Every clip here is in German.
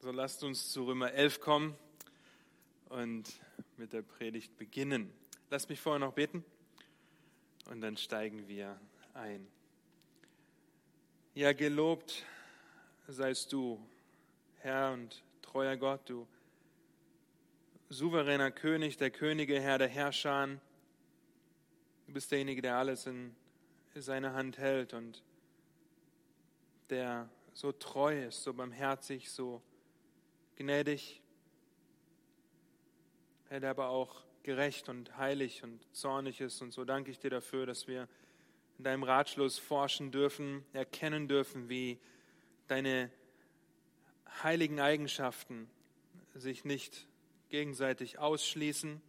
So lasst uns zu Römer 11 kommen und mit der Predigt beginnen. Lasst mich vorher noch beten und dann steigen wir ein. Ja, gelobt seist du, Herr und treuer Gott, du souveräner König, der Könige, Herr der Herrscher. Du bist derjenige, der alles in seine Hand hält und der so treu ist, so barmherzig, so gnädig, Herr, der aber auch gerecht und heilig und zornig ist. Und so danke ich dir dafür, dass wir in deinem Ratschluss forschen dürfen, erkennen dürfen, wie deine heiligen Eigenschaften sich nicht gegenseitig ausschließen,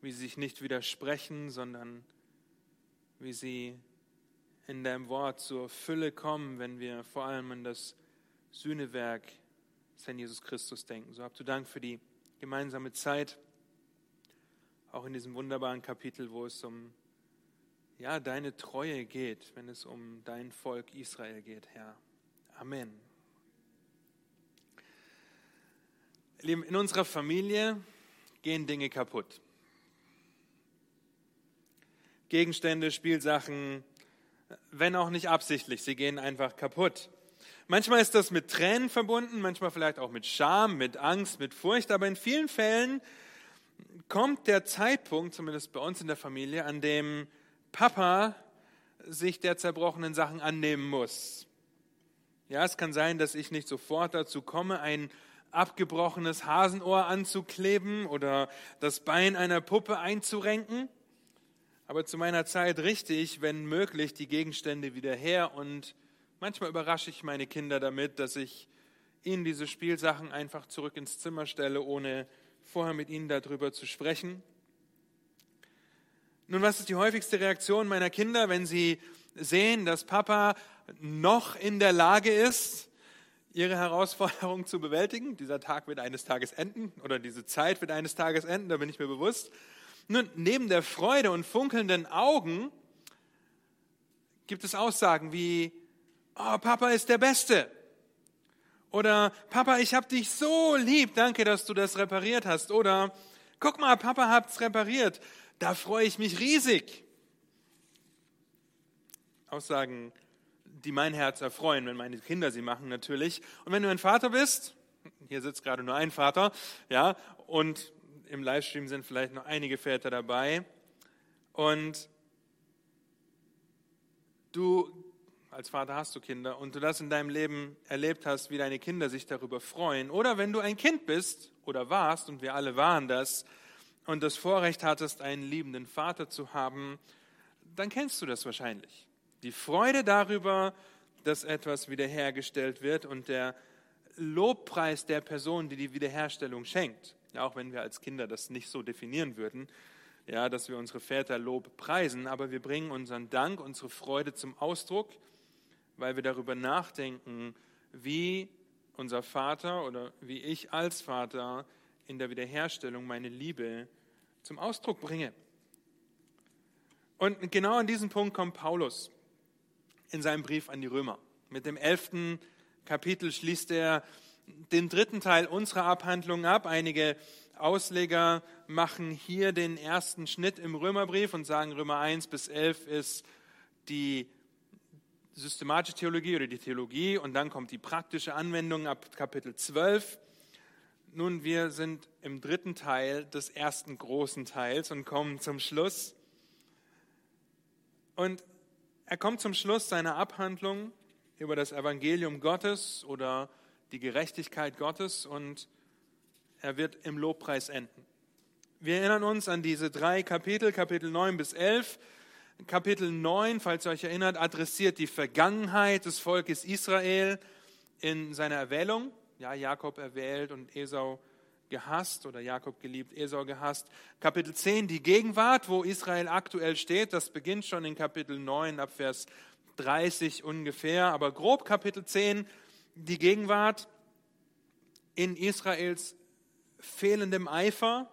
wie sie sich nicht widersprechen, sondern wie sie in deinem Wort zur Fülle kommen, wenn wir vor allem an das Sühnewerk Herrn Jesus Christus denken. So habt du Dank für die gemeinsame Zeit, auch in diesem wunderbaren Kapitel, wo es um ja, deine Treue geht, wenn es um dein Volk Israel geht, Herr. Amen. In unserer Familie gehen Dinge kaputt. Gegenstände, Spielsachen, wenn auch nicht absichtlich, sie gehen einfach kaputt. Manchmal ist das mit Tränen verbunden, manchmal vielleicht auch mit Scham, mit Angst, mit Furcht, aber in vielen Fällen kommt der Zeitpunkt, zumindest bei uns in der Familie, an dem Papa sich der zerbrochenen Sachen annehmen muss. Ja, es kann sein, dass ich nicht sofort dazu komme, ein abgebrochenes Hasenohr anzukleben oder das Bein einer Puppe einzurenken. Aber zu meiner Zeit richte ich, wenn möglich, die Gegenstände wieder her und Manchmal überrasche ich meine Kinder damit, dass ich ihnen diese Spielsachen einfach zurück ins Zimmer stelle, ohne vorher mit ihnen darüber zu sprechen. Nun, was ist die häufigste Reaktion meiner Kinder, wenn sie sehen, dass Papa noch in der Lage ist, ihre Herausforderung zu bewältigen? Dieser Tag wird eines Tages enden oder diese Zeit wird eines Tages enden, da bin ich mir bewusst. Nun, neben der Freude und funkelnden Augen gibt es Aussagen wie, oh, Papa ist der Beste. Oder Papa, ich habe dich so lieb, danke, dass du das repariert hast. Oder guck mal, Papa hat's repariert, da freue ich mich riesig. Aussagen, die mein Herz erfreuen, wenn meine Kinder sie machen natürlich. Und wenn du ein Vater bist, hier sitzt gerade nur ein Vater, ja, und im Livestream sind vielleicht noch einige Väter dabei. Und du als Vater hast du Kinder und du das in deinem Leben erlebt hast, wie deine Kinder sich darüber freuen, oder wenn du ein Kind bist oder warst, und wir alle waren das, und das Vorrecht hattest, einen liebenden Vater zu haben, dann kennst du das wahrscheinlich. Die Freude darüber, dass etwas wiederhergestellt wird und der Lobpreis der Person, die die Wiederherstellung schenkt. Ja, auch wenn wir als Kinder das nicht so definieren würden, ja, dass wir unsere Väter Lob preisen, aber wir bringen unseren Dank, unsere Freude zum Ausdruck weil wir darüber nachdenken, wie unser Vater oder wie ich als Vater in der Wiederherstellung meine Liebe zum Ausdruck bringe. Und genau an diesen Punkt kommt Paulus in seinem Brief an die Römer. Mit dem elften Kapitel schließt er den dritten Teil unserer Abhandlung ab. Einige Ausleger machen hier den ersten Schnitt im Römerbrief und sagen, Römer 1 bis 11 ist die systematische Theologie oder die Theologie und dann kommt die praktische Anwendung ab Kapitel 12. Nun, wir sind im dritten Teil des ersten großen Teils und kommen zum Schluss. Und er kommt zum Schluss seiner Abhandlung über das Evangelium Gottes oder die Gerechtigkeit Gottes und er wird im Lobpreis enden. Wir erinnern uns an diese drei Kapitel, Kapitel 9 bis 11. Kapitel 9, falls ihr euch erinnert, adressiert die Vergangenheit des Volkes Israel in seiner Erwählung. Ja, Jakob erwählt und Esau gehasst oder Jakob geliebt, Esau gehasst. Kapitel 10, die Gegenwart, wo Israel aktuell steht, das beginnt schon in Kapitel 9 ab Vers 30 ungefähr, aber grob Kapitel 10, die Gegenwart in Israels fehlendem Eifer,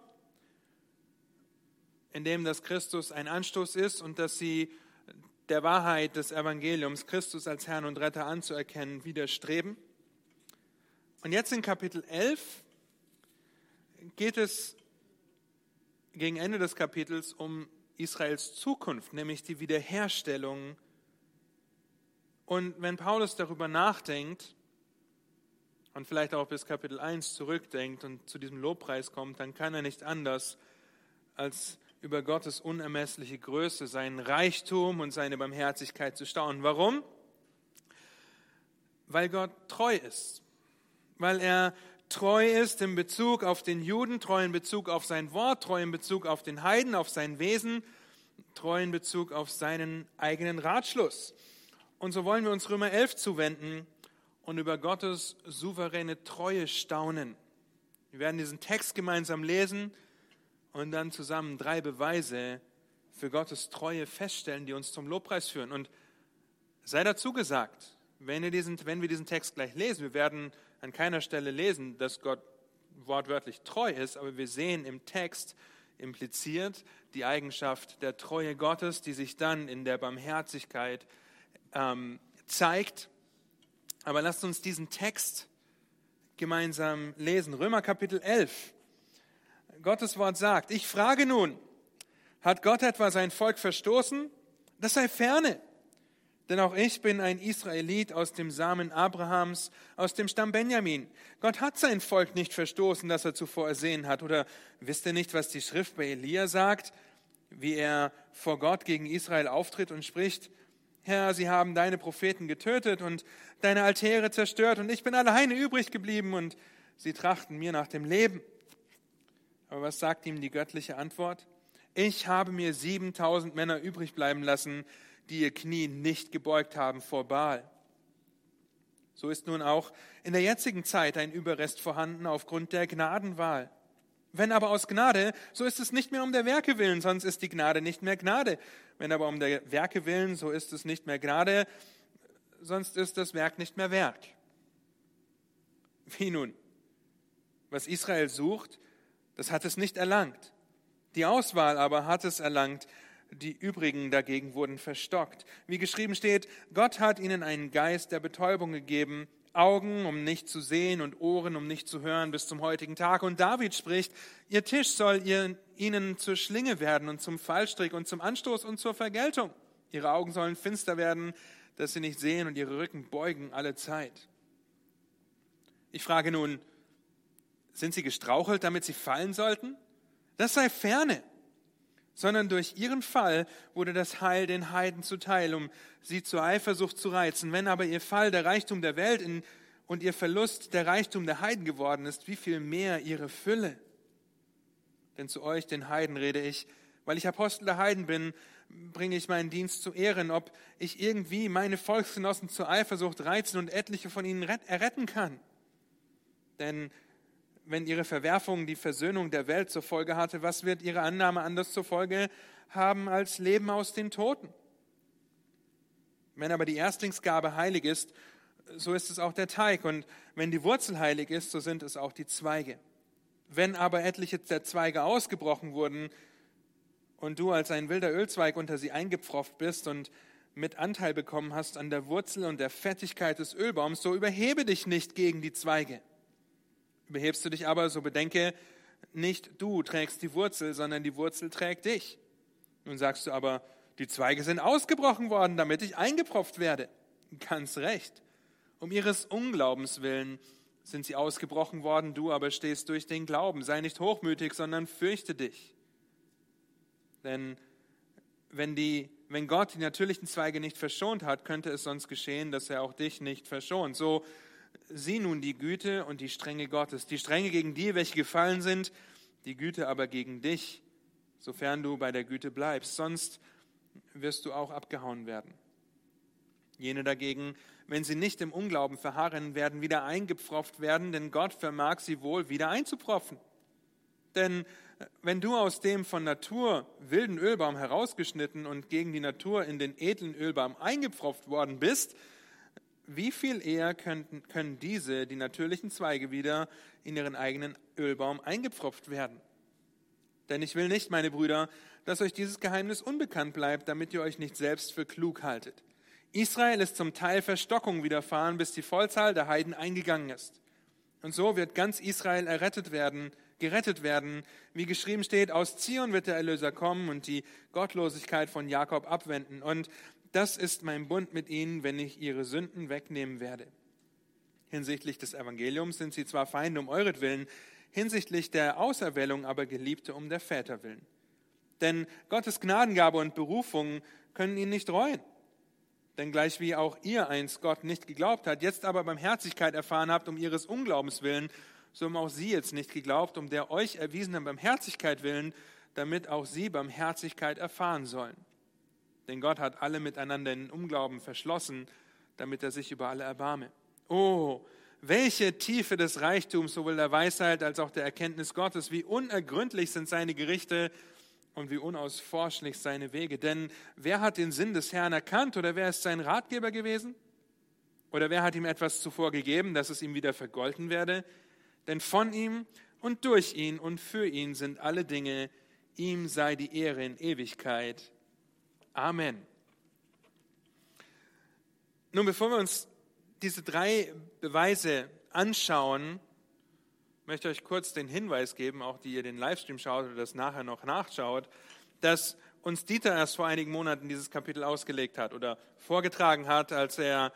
in dem das Christus ein Anstoß ist und dass sie der Wahrheit des Evangeliums, Christus als Herrn und Retter anzuerkennen, widerstreben. Und jetzt in Kapitel 11 geht es gegen Ende des Kapitels um Israels Zukunft, nämlich die Wiederherstellung. Und wenn Paulus darüber nachdenkt und vielleicht auch bis Kapitel 1 zurückdenkt und zu diesem Lobpreis kommt, dann kann er nicht anders, als über Gottes unermessliche Größe, seinen Reichtum und seine Barmherzigkeit zu staunen. Warum? Weil Gott treu ist, weil er treu ist in Bezug auf den Juden, treu in Bezug auf sein Wort, treu in Bezug auf den Heiden, auf sein Wesen, treu in Bezug auf seinen eigenen Ratschluss. Und so wollen wir uns Römer 11 zuwenden und über Gottes souveräne Treue staunen. Wir werden diesen Text gemeinsam lesen und dann zusammen drei Beweise für Gottes Treue feststellen, die uns zum Lobpreis führen. Und sei dazu gesagt, wenn wir diesen, wenn wir diesen Text gleich lesen, wir werden an keiner Stelle lesen, dass Gott wortwörtlich treu ist, aber wir sehen im Text impliziert die Eigenschaft der Treue Gottes, die sich dann in der Barmherzigkeit ähm, zeigt. Aber lasst uns diesen Text gemeinsam lesen. Römer Kapitel 11. Gottes Wort sagt, ich frage nun, hat Gott etwa sein Volk verstoßen? Das sei ferne. Denn auch ich bin ein Israelit aus dem Samen Abrahams, aus dem Stamm Benjamin. Gott hat sein Volk nicht verstoßen, das er zuvor ersehen hat. Oder wisst ihr nicht, was die Schrift bei Elia sagt, wie er vor Gott gegen Israel auftritt und spricht, Herr, sie haben deine Propheten getötet und deine Altäre zerstört und ich bin alleine übrig geblieben und sie trachten mir nach dem Leben. Aber was sagt ihm die göttliche Antwort? Ich habe mir 7000 Männer übrig bleiben lassen, die ihr Knie nicht gebeugt haben vor Baal. So ist nun auch in der jetzigen Zeit ein Überrest vorhanden aufgrund der Gnadenwahl. Wenn aber aus Gnade, so ist es nicht mehr um der Werke willen, sonst ist die Gnade nicht mehr Gnade. Wenn aber um der Werke willen, so ist es nicht mehr Gnade, sonst ist das Werk nicht mehr Werk. Wie nun? Was Israel sucht, das hat es nicht erlangt. Die Auswahl aber hat es erlangt, die übrigen dagegen wurden verstockt. Wie geschrieben steht, Gott hat ihnen einen Geist der Betäubung gegeben, Augen, um nicht zu sehen und Ohren, um nicht zu hören bis zum heutigen Tag. Und David spricht, ihr Tisch soll ihr, ihnen zur Schlinge werden und zum Fallstrick und zum Anstoß und zur Vergeltung. Ihre Augen sollen finster werden, dass sie nicht sehen und ihre Rücken beugen alle Zeit. Ich frage nun, sind sie gestrauchelt, damit sie fallen sollten? Das sei ferne sondern durch ihren Fall wurde das Heil den Heiden zuteil, um sie zur Eifersucht zu reizen. Wenn aber ihr Fall der Reichtum der Welt in, und ihr Verlust der Reichtum der Heiden geworden ist, wie viel mehr ihre Fülle? Denn zu euch, den Heiden, rede ich, weil ich Apostel der Heiden bin, bringe ich meinen Dienst zu Ehren, ob ich irgendwie meine Volksgenossen zur Eifersucht reizen und etliche von ihnen erretten kann. Denn wenn ihre Verwerfung die Versöhnung der Welt zur Folge hatte, was wird ihre Annahme anders zur Folge haben als Leben aus den Toten? Wenn aber die Erstlingsgabe heilig ist, so ist es auch der Teig. Und wenn die Wurzel heilig ist, so sind es auch die Zweige. Wenn aber etliche der Zweige ausgebrochen wurden und du als ein wilder Ölzweig unter sie eingepfropft bist und mit Anteil bekommen hast an der Wurzel und der Fettigkeit des Ölbaums, so überhebe dich nicht gegen die Zweige. Behebst du dich aber, so bedenke, nicht du trägst die Wurzel, sondern die Wurzel trägt dich. Nun sagst du aber, die Zweige sind ausgebrochen worden, damit ich eingepropft werde. Ganz recht. Um ihres Unglaubens willen sind sie ausgebrochen worden, du aber stehst durch den Glauben. Sei nicht hochmütig, sondern fürchte dich. Denn wenn, die, wenn Gott die natürlichen Zweige nicht verschont hat, könnte es sonst geschehen, dass er auch dich nicht verschont. So sieh nun die Güte und die Strenge Gottes, die Strenge gegen die, welche gefallen sind, die Güte aber gegen dich, sofern du bei der Güte bleibst, sonst wirst du auch abgehauen werden. Jene dagegen, wenn sie nicht im Unglauben verharren, werden wieder eingepfropft werden, denn Gott vermag sie wohl wieder einzupropfen. Denn äh, wenn du aus dem von Natur wilden Ölbaum herausgeschnitten und gegen die Natur in den edlen Ölbaum eingepfropft worden bist, wie viel eher können, können diese, die natürlichen Zweige, wieder in ihren eigenen Ölbaum eingepfropft werden? Denn ich will nicht, meine Brüder, dass euch dieses Geheimnis unbekannt bleibt, damit ihr euch nicht selbst für klug haltet. Israel ist zum Teil Verstockung widerfahren, bis die Vollzahl der Heiden eingegangen ist. Und so wird ganz Israel errettet werden, gerettet werden. Wie geschrieben steht, aus Zion wird der Erlöser kommen und die Gottlosigkeit von Jakob abwenden. Und das ist mein Bund mit ihnen, wenn ich ihre Sünden wegnehmen werde. Hinsichtlich des Evangeliums sind sie zwar Feinde um euretwillen, hinsichtlich der Auserwählung aber Geliebte um der Väter willen. Denn Gottes Gnadengabe und Berufung können ihn nicht reuen. Denn gleich wie auch ihr einst Gott nicht geglaubt hat, jetzt aber Barmherzigkeit erfahren habt um ihres Unglaubens willen, so haben auch sie jetzt nicht geglaubt, um der euch erwiesenen Barmherzigkeit willen, damit auch sie Barmherzigkeit erfahren sollen. Denn Gott hat alle miteinander in Unglauben verschlossen, damit er sich über alle erbarme. Oh, welche Tiefe des Reichtums, sowohl der Weisheit als auch der Erkenntnis Gottes, wie unergründlich sind seine Gerichte und wie unausforschlich seine Wege. Denn wer hat den Sinn des Herrn erkannt oder wer ist sein Ratgeber gewesen? Oder wer hat ihm etwas zuvor gegeben, dass es ihm wieder vergolten werde? Denn von ihm und durch ihn und für ihn sind alle Dinge, ihm sei die Ehre in Ewigkeit. Amen. Nun, bevor wir uns diese drei Beweise anschauen, möchte ich euch kurz den Hinweis geben, auch die ihr den Livestream schaut oder das nachher noch nachschaut, dass uns Dieter erst vor einigen Monaten dieses Kapitel ausgelegt hat oder vorgetragen hat, als er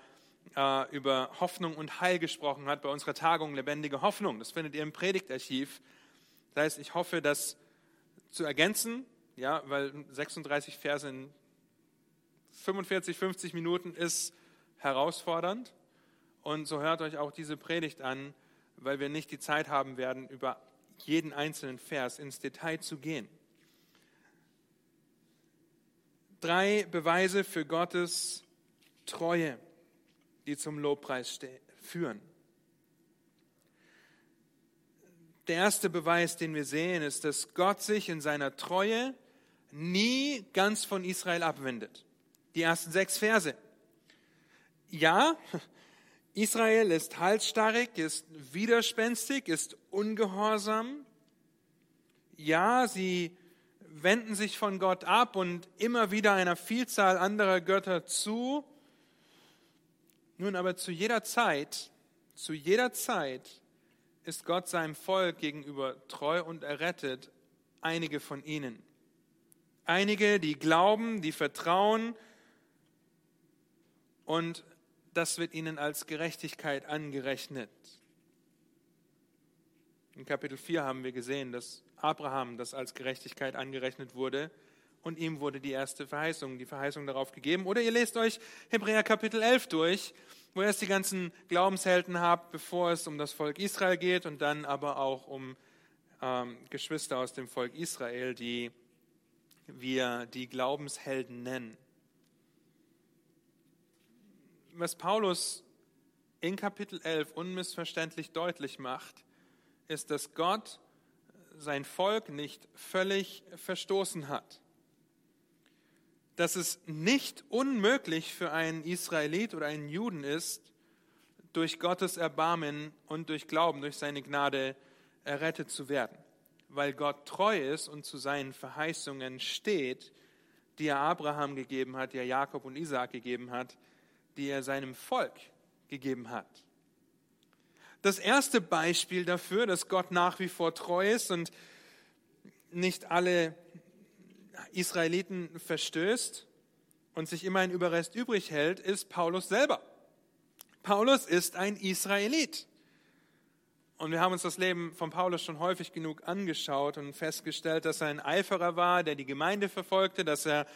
äh, über Hoffnung und Heil gesprochen hat bei unserer Tagung Lebendige Hoffnung. Das findet ihr im Predigtarchiv. Das heißt, ich hoffe, das zu ergänzen, ja, weil 36 Verse in 45, 50 Minuten ist herausfordernd. Und so hört euch auch diese Predigt an, weil wir nicht die Zeit haben werden, über jeden einzelnen Vers ins Detail zu gehen. Drei Beweise für Gottes Treue, die zum Lobpreis führen. Der erste Beweis, den wir sehen, ist, dass Gott sich in seiner Treue nie ganz von Israel abwendet. Die ersten sechs Verse. Ja, Israel ist halsstarrig, ist widerspenstig, ist ungehorsam. Ja, sie wenden sich von Gott ab und immer wieder einer Vielzahl anderer Götter zu. Nun aber zu jeder Zeit, zu jeder Zeit ist Gott seinem Volk gegenüber treu und errettet, einige von ihnen. Einige, die glauben, die vertrauen und das wird ihnen als Gerechtigkeit angerechnet. In Kapitel 4 haben wir gesehen, dass Abraham das als Gerechtigkeit angerechnet wurde und ihm wurde die erste Verheißung, die Verheißung darauf gegeben. Oder ihr lest euch Hebräer Kapitel 11 durch, wo ihr erst die ganzen Glaubenshelden habt, bevor es um das Volk Israel geht und dann aber auch um ähm, Geschwister aus dem Volk Israel, die wir die Glaubenshelden nennen was Paulus in Kapitel 11 unmissverständlich deutlich macht, ist, dass Gott sein Volk nicht völlig verstoßen hat. Dass es nicht unmöglich für einen Israelit oder einen Juden ist, durch Gottes Erbarmen und durch Glauben, durch seine Gnade errettet zu werden. Weil Gott treu ist und zu seinen Verheißungen steht, die er Abraham gegeben hat, die er Jakob und Isaak gegeben hat, die er seinem Volk gegeben hat. Das erste Beispiel dafür, dass Gott nach wie vor treu ist und nicht alle Israeliten verstößt und sich immer ein Überrest übrig hält, ist Paulus selber. Paulus ist ein Israelit. Und wir haben uns das Leben von Paulus schon häufig genug angeschaut und festgestellt, dass er ein Eiferer war, der die Gemeinde verfolgte, dass er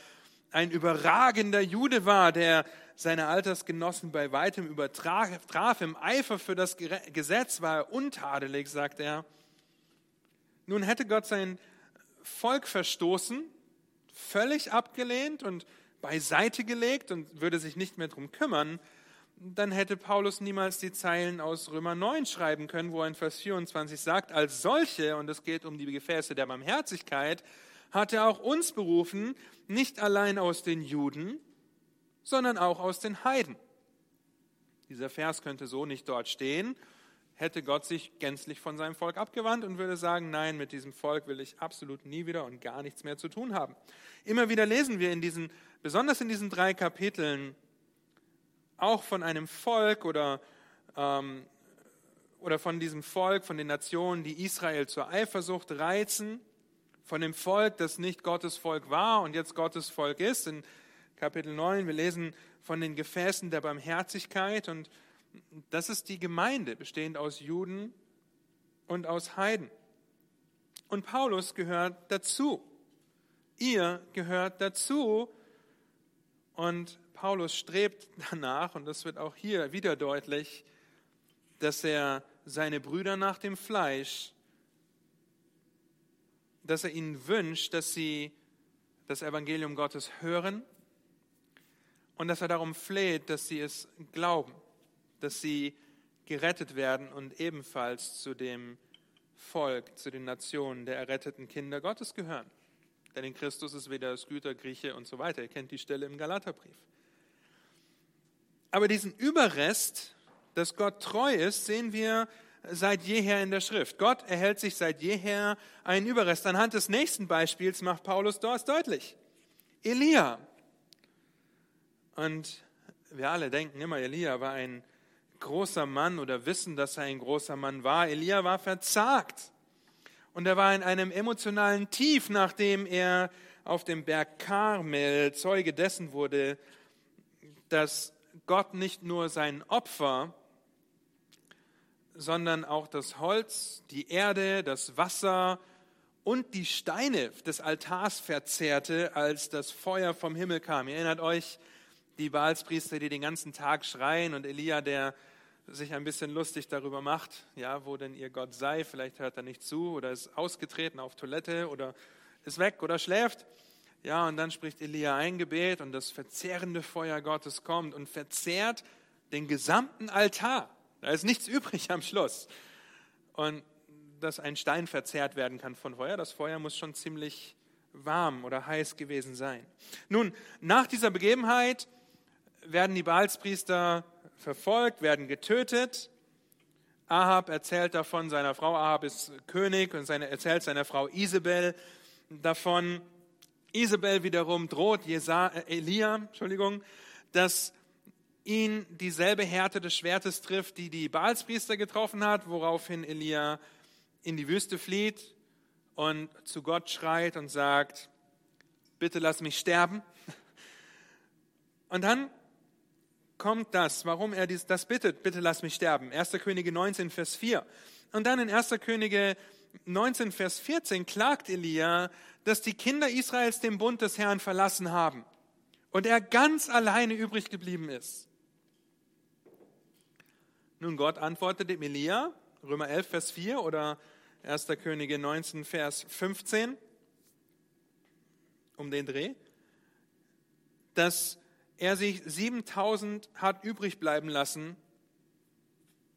ein überragender Jude war, der seine Altersgenossen bei weitem übertraf. Im Eifer für das Gesetz war er untadelig, sagt er. Nun hätte Gott sein Volk verstoßen, völlig abgelehnt und beiseite gelegt und würde sich nicht mehr darum kümmern, dann hätte Paulus niemals die Zeilen aus Römer 9 schreiben können, wo er in Vers 24 sagt, als solche, und es geht um die Gefäße der Barmherzigkeit, hat er auch uns berufen, nicht allein aus den Juden, sondern auch aus den Heiden. Dieser Vers könnte so nicht dort stehen, hätte Gott sich gänzlich von seinem Volk abgewandt und würde sagen, nein, mit diesem Volk will ich absolut nie wieder und gar nichts mehr zu tun haben. Immer wieder lesen wir in diesen, besonders in diesen drei Kapiteln, auch von einem Volk oder ähm, oder von diesem Volk, von den Nationen, die Israel zur Eifersucht reizen, von dem Volk, das nicht Gottes Volk war und jetzt Gottes Volk ist. In Kapitel 9, wir lesen von den Gefäßen der Barmherzigkeit und das ist die Gemeinde, bestehend aus Juden und aus Heiden. Und Paulus gehört dazu. Ihr gehört dazu. Und Paulus strebt danach, und das wird auch hier wieder deutlich, dass er seine Brüder nach dem Fleisch, dass er ihnen wünscht, dass sie das Evangelium Gottes hören und dass er darum fleht, dass sie es glauben, dass sie gerettet werden und ebenfalls zu dem Volk, zu den Nationen der erretteten Kinder Gottes gehören. Denn in Christus ist weder Sküter, Grieche und so weiter. Ihr kennt die Stelle im Galaterbrief. Aber diesen Überrest dass Gott treu ist, sehen wir seit jeher in der Schrift. Gott erhält sich seit jeher einen Überrest. Anhand des nächsten Beispiels macht Paulus dort deutlich. Elia. Und wir alle denken immer, Elia war ein großer Mann oder wissen, dass er ein großer Mann war. Elia war verzagt. Und er war in einem emotionalen Tief, nachdem er auf dem Berg Karmel Zeuge dessen wurde, dass Gott nicht nur sein Opfer, sondern auch das Holz, die Erde, das Wasser und die Steine des Altars verzehrte, als das Feuer vom Himmel kam. Ihr erinnert euch, die Baalspriester, die den ganzen Tag schreien und Elia, der sich ein bisschen lustig darüber macht, ja, wo denn ihr Gott sei. Vielleicht hört er nicht zu oder ist ausgetreten auf Toilette oder ist weg oder schläft. Ja, und dann spricht Elia ein Gebet und das verzehrende Feuer Gottes kommt und verzehrt den gesamten Altar. Da ist nichts übrig am Schluss. Und dass ein Stein verzehrt werden kann von Feuer, das Feuer muss schon ziemlich warm oder heiß gewesen sein. Nun, nach dieser Begebenheit werden die Baalspriester verfolgt, werden getötet. Ahab erzählt davon, seiner Frau, Ahab ist König und seine, erzählt seiner Frau Isabel davon. Isabel wiederum droht Jesa, äh, Elia, Entschuldigung, dass ihn dieselbe Härte des Schwertes trifft, die die Baalspriester getroffen hat, woraufhin Elia in die Wüste flieht und zu Gott schreit und sagt, bitte lass mich sterben. Und dann kommt das, warum er das bittet, bitte lass mich sterben. 1. Könige 19, Vers 4. Und dann in 1. Könige 19, Vers 14 klagt Elia, dass die Kinder Israels den Bund des Herrn verlassen haben und er ganz alleine übrig geblieben ist. Nun, Gott antwortete dem Elia, Römer 11, Vers 4 oder 1. Könige 19, Vers 15, um den Dreh, dass er sich 7000 hat übrig bleiben lassen.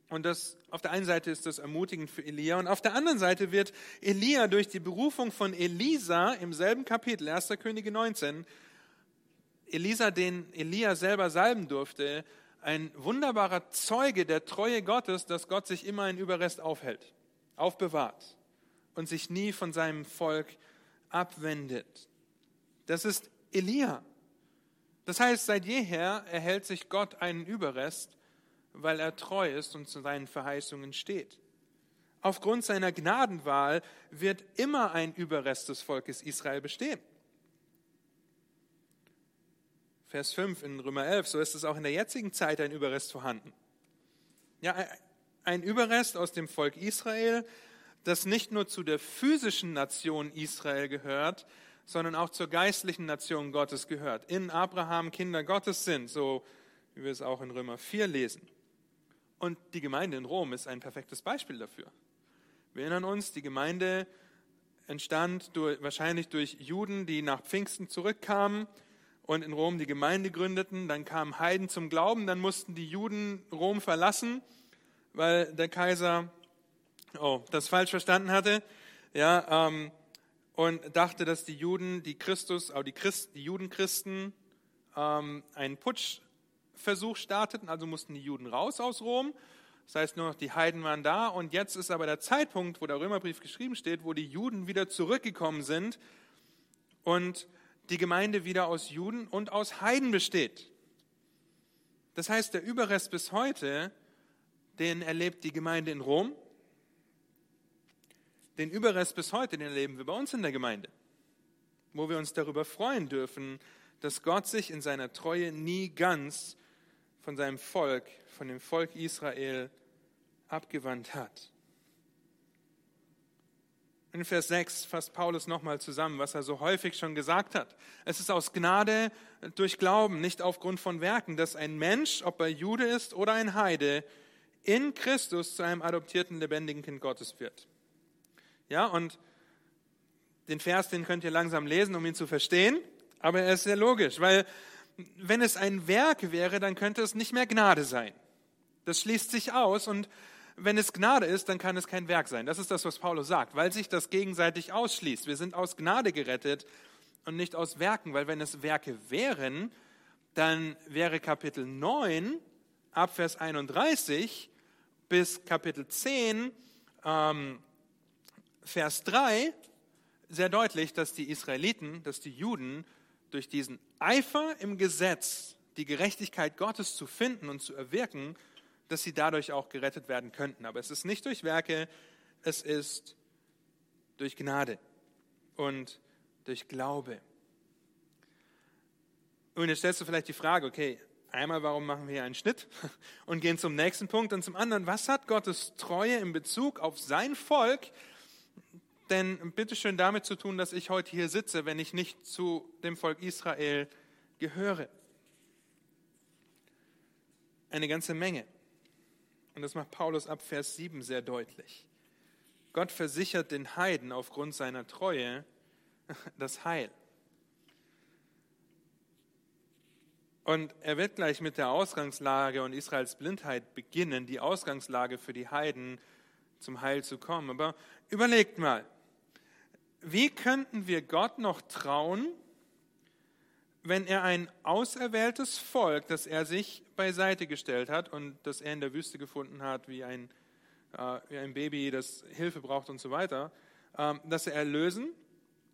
Und das, auf der einen Seite ist das ermutigend für Elia und auf der anderen Seite wird Elia durch die Berufung von Elisa im selben Kapitel, 1. Könige 19, Elisa, den Elia selber salben durfte, ein wunderbarer Zeuge der Treue Gottes, dass Gott sich immer ein Überrest aufhält, aufbewahrt und sich nie von seinem Volk abwendet. Das ist Elia. Das heißt, seit jeher erhält sich Gott einen Überrest, weil er treu ist und zu seinen Verheißungen steht. Aufgrund seiner Gnadenwahl wird immer ein Überrest des Volkes Israel bestehen. Vers 5 in Römer 11, so ist es auch in der jetzigen Zeit ein Überrest vorhanden. Ja, ein Überrest aus dem Volk Israel, das nicht nur zu der physischen Nation Israel gehört, sondern auch zur geistlichen Nation Gottes gehört. In Abraham Kinder Gottes sind, so wie wir es auch in Römer 4 lesen. Und die Gemeinde in Rom ist ein perfektes Beispiel dafür. Wir erinnern uns, die Gemeinde entstand durch, wahrscheinlich durch Juden, die nach Pfingsten zurückkamen und in Rom die Gemeinde gründeten. Dann kamen Heiden zum Glauben, dann mussten die Juden Rom verlassen, weil der Kaiser oh, das falsch verstanden hatte. Ja, ähm, und dachte, dass die Juden, die Christus, auch die, Christ, die Judenchristen ähm, einen Putschversuch starteten, also mussten die Juden raus aus Rom. Das heißt, nur noch die Heiden waren da. Und jetzt ist aber der Zeitpunkt, wo der Römerbrief geschrieben steht, wo die Juden wieder zurückgekommen sind und die Gemeinde wieder aus Juden und aus Heiden besteht. Das heißt, der Überrest bis heute den erlebt die Gemeinde in Rom. Den Überrest bis heute, den erleben wir bei uns in der Gemeinde, wo wir uns darüber freuen dürfen, dass Gott sich in seiner Treue nie ganz von seinem Volk, von dem Volk Israel abgewandt hat. In Vers 6 fasst Paulus nochmal zusammen, was er so häufig schon gesagt hat. Es ist aus Gnade durch Glauben, nicht aufgrund von Werken, dass ein Mensch, ob er Jude ist oder ein Heide, in Christus zu einem adoptierten, lebendigen Kind Gottes wird. Ja, und den Vers, den könnt ihr langsam lesen, um ihn zu verstehen, aber er ist sehr logisch, weil wenn es ein Werk wäre, dann könnte es nicht mehr Gnade sein. Das schließt sich aus und wenn es Gnade ist, dann kann es kein Werk sein. Das ist das, was Paulus sagt, weil sich das gegenseitig ausschließt. Wir sind aus Gnade gerettet und nicht aus Werken, weil wenn es Werke wären, dann wäre Kapitel 9 ab Vers 31 bis Kapitel 10 ähm, Vers 3 sehr deutlich, dass die Israeliten, dass die Juden durch diesen Eifer im Gesetz, die Gerechtigkeit Gottes zu finden und zu erwirken, dass sie dadurch auch gerettet werden könnten. Aber es ist nicht durch Werke, es ist durch Gnade und durch Glaube. Und jetzt stellst du vielleicht die Frage, okay, einmal, warum machen wir hier einen Schnitt und gehen zum nächsten Punkt und zum anderen, was hat Gottes Treue in Bezug auf sein Volk denn bitteschön damit zu tun, dass ich heute hier sitze, wenn ich nicht zu dem Volk Israel gehöre? Eine ganze Menge. Und das macht Paulus ab Vers 7 sehr deutlich. Gott versichert den Heiden aufgrund seiner Treue das Heil. Und er wird gleich mit der Ausgangslage und Israels Blindheit beginnen, die Ausgangslage für die Heiden zum Heil zu kommen. Aber überlegt mal, wie könnten wir Gott noch trauen, wenn er ein auserwähltes Volk, das er sich beiseite gestellt hat und das er in der Wüste gefunden hat, wie ein, äh, wie ein Baby, das Hilfe braucht und so weiter, äh, dass er erlösen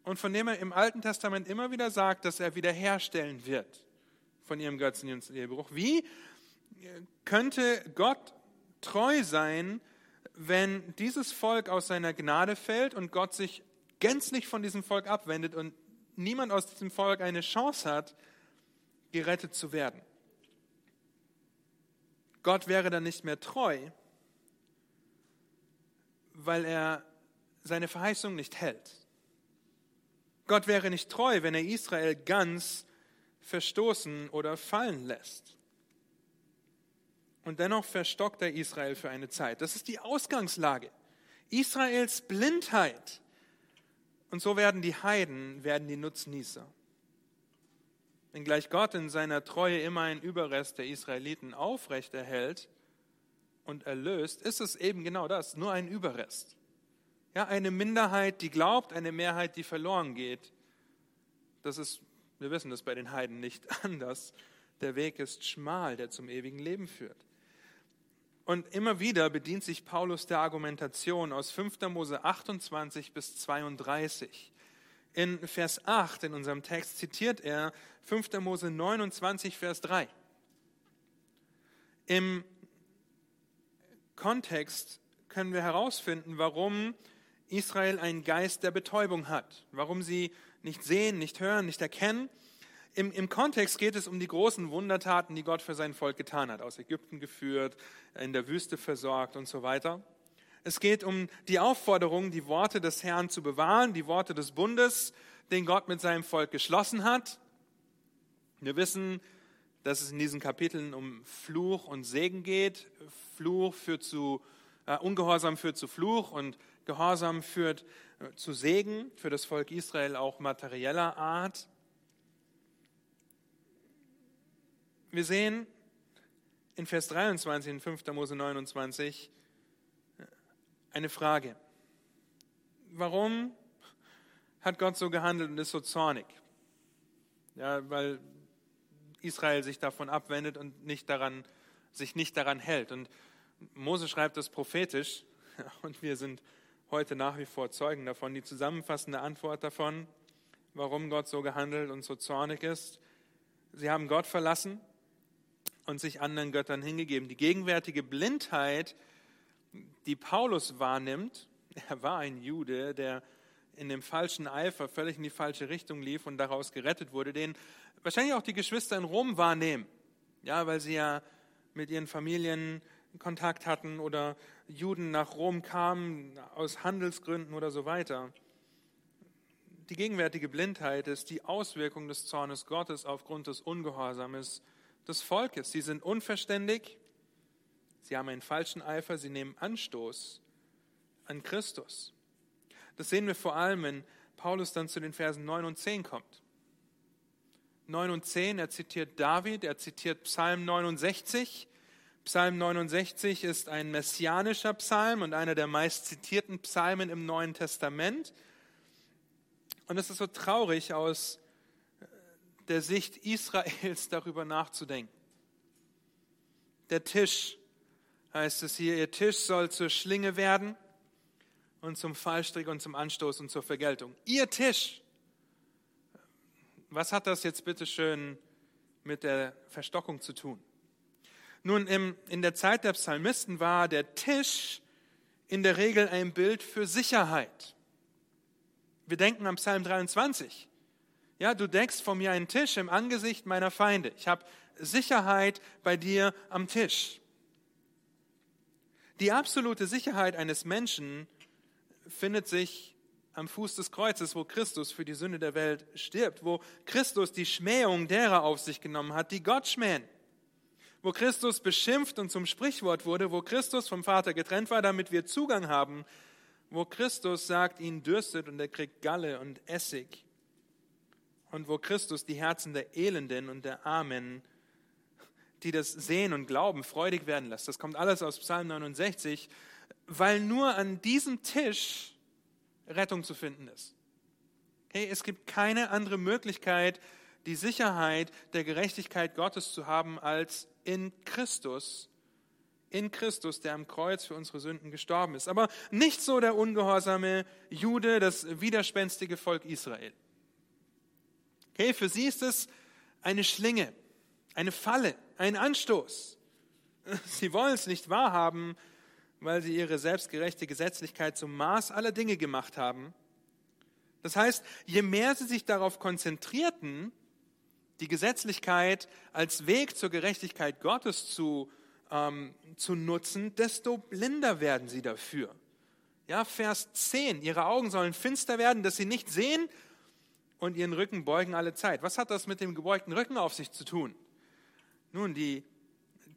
und von dem er im Alten Testament immer wieder sagt, dass er wiederherstellen wird von ihrem Götzendienst und Ehebruch. Wie könnte Gott treu sein, wenn dieses Volk aus seiner Gnade fällt und Gott sich gänzlich von diesem Volk abwendet und niemand aus diesem Volk eine Chance hat, gerettet zu werden. Gott wäre dann nicht mehr treu, weil er seine Verheißung nicht hält. Gott wäre nicht treu, wenn er Israel ganz verstoßen oder fallen lässt. Und dennoch verstockt er Israel für eine Zeit. Das ist die Ausgangslage. Israels Blindheit und so werden die Heiden, werden die Nutznießer. Wenngleich Gott in seiner Treue immer einen Überrest der Israeliten aufrechterhält und erlöst, ist es eben genau das, nur ein Überrest. Ja, eine Minderheit, die glaubt, eine Mehrheit, die verloren geht. Das ist, wir wissen das bei den Heiden nicht anders. Der Weg ist schmal, der zum ewigen Leben führt. Und immer wieder bedient sich Paulus der Argumentation aus 5. Mose 28 bis 32. In Vers 8 in unserem Text zitiert er 5. Mose 29, Vers 3. Im Kontext können wir herausfinden, warum Israel einen Geist der Betäubung hat, warum sie nicht sehen, nicht hören, nicht erkennen im, Im Kontext geht es um die großen Wundertaten, die Gott für sein Volk getan hat, aus Ägypten geführt, in der Wüste versorgt und so weiter. Es geht um die Aufforderung, die Worte des Herrn zu bewahren, die Worte des Bundes, den Gott mit seinem Volk geschlossen hat. Wir wissen, dass es in diesen Kapiteln um Fluch und Segen geht. Fluch führt zu, äh, Ungehorsam führt zu Fluch und Gehorsam führt äh, zu Segen, für das Volk Israel auch materieller Art. Wir sehen in Vers 23 in 5. Mose 29 eine Frage. Warum hat Gott so gehandelt und ist so zornig? Ja, weil Israel sich davon abwendet und nicht daran, sich nicht daran hält. Und Mose schreibt das prophetisch und wir sind heute nach wie vor Zeugen davon. Die zusammenfassende Antwort davon, warum Gott so gehandelt und so zornig ist. Sie haben Gott verlassen und sich anderen Göttern hingegeben. Die gegenwärtige Blindheit, die Paulus wahrnimmt, er war ein Jude, der in dem falschen Eifer völlig in die falsche Richtung lief und daraus gerettet wurde, den wahrscheinlich auch die Geschwister in Rom wahrnehmen. Ja, weil sie ja mit ihren Familien Kontakt hatten oder Juden nach Rom kamen aus Handelsgründen oder so weiter. Die gegenwärtige Blindheit ist die Auswirkung des Zornes Gottes aufgrund des Ungehorsames des Volkes. Sie sind unverständig, sie haben einen falschen Eifer, sie nehmen Anstoß an Christus. Das sehen wir vor allem, wenn Paulus dann zu den Versen 9 und 10 kommt. 9 und 10, er zitiert David, er zitiert Psalm 69. Psalm 69 ist ein messianischer Psalm und einer der meist zitierten Psalmen im Neuen Testament. Und es ist so traurig aus der Sicht Israels darüber nachzudenken. Der Tisch, heißt es hier, ihr Tisch soll zur Schlinge werden und zum Fallstrick und zum Anstoß und zur Vergeltung. Ihr Tisch. Was hat das jetzt bitte schön mit der Verstockung zu tun? Nun, im, in der Zeit der Psalmisten war der Tisch in der Regel ein Bild für Sicherheit. Wir denken am Psalm 23. Ja, du deckst vor mir einen Tisch im Angesicht meiner Feinde. Ich habe Sicherheit bei dir am Tisch. Die absolute Sicherheit eines Menschen findet sich am Fuß des Kreuzes, wo Christus für die Sünde der Welt stirbt, wo Christus die Schmähung derer auf sich genommen hat, die Gott schmähen, wo Christus beschimpft und zum Sprichwort wurde, wo Christus vom Vater getrennt war, damit wir Zugang haben, wo Christus sagt, ihn dürstet und er kriegt Galle und Essig und wo Christus die Herzen der Elenden und der Armen, die das sehen und glauben, freudig werden lässt. Das kommt alles aus Psalm 69 weil nur an diesem Tisch Rettung zu finden ist. Okay, es gibt keine andere Möglichkeit, die Sicherheit der Gerechtigkeit Gottes zu haben, als in Christus, in Christus, der am Kreuz für unsere Sünden gestorben ist. Aber nicht so der ungehorsame Jude, das widerspenstige Volk Israel. Okay, für sie ist es eine Schlinge, eine Falle, ein Anstoß. Sie wollen es nicht wahrhaben, weil sie ihre selbstgerechte Gesetzlichkeit zum Maß aller Dinge gemacht haben. Das heißt, je mehr sie sich darauf konzentrierten, die Gesetzlichkeit als Weg zur Gerechtigkeit Gottes zu, ähm, zu nutzen, desto blinder werden sie dafür. Ja, Vers 10. Ihre Augen sollen finster werden, dass sie nicht sehen und ihren Rücken beugen alle Zeit. Was hat das mit dem gebeugten Rücken auf sich zu tun? Nun, die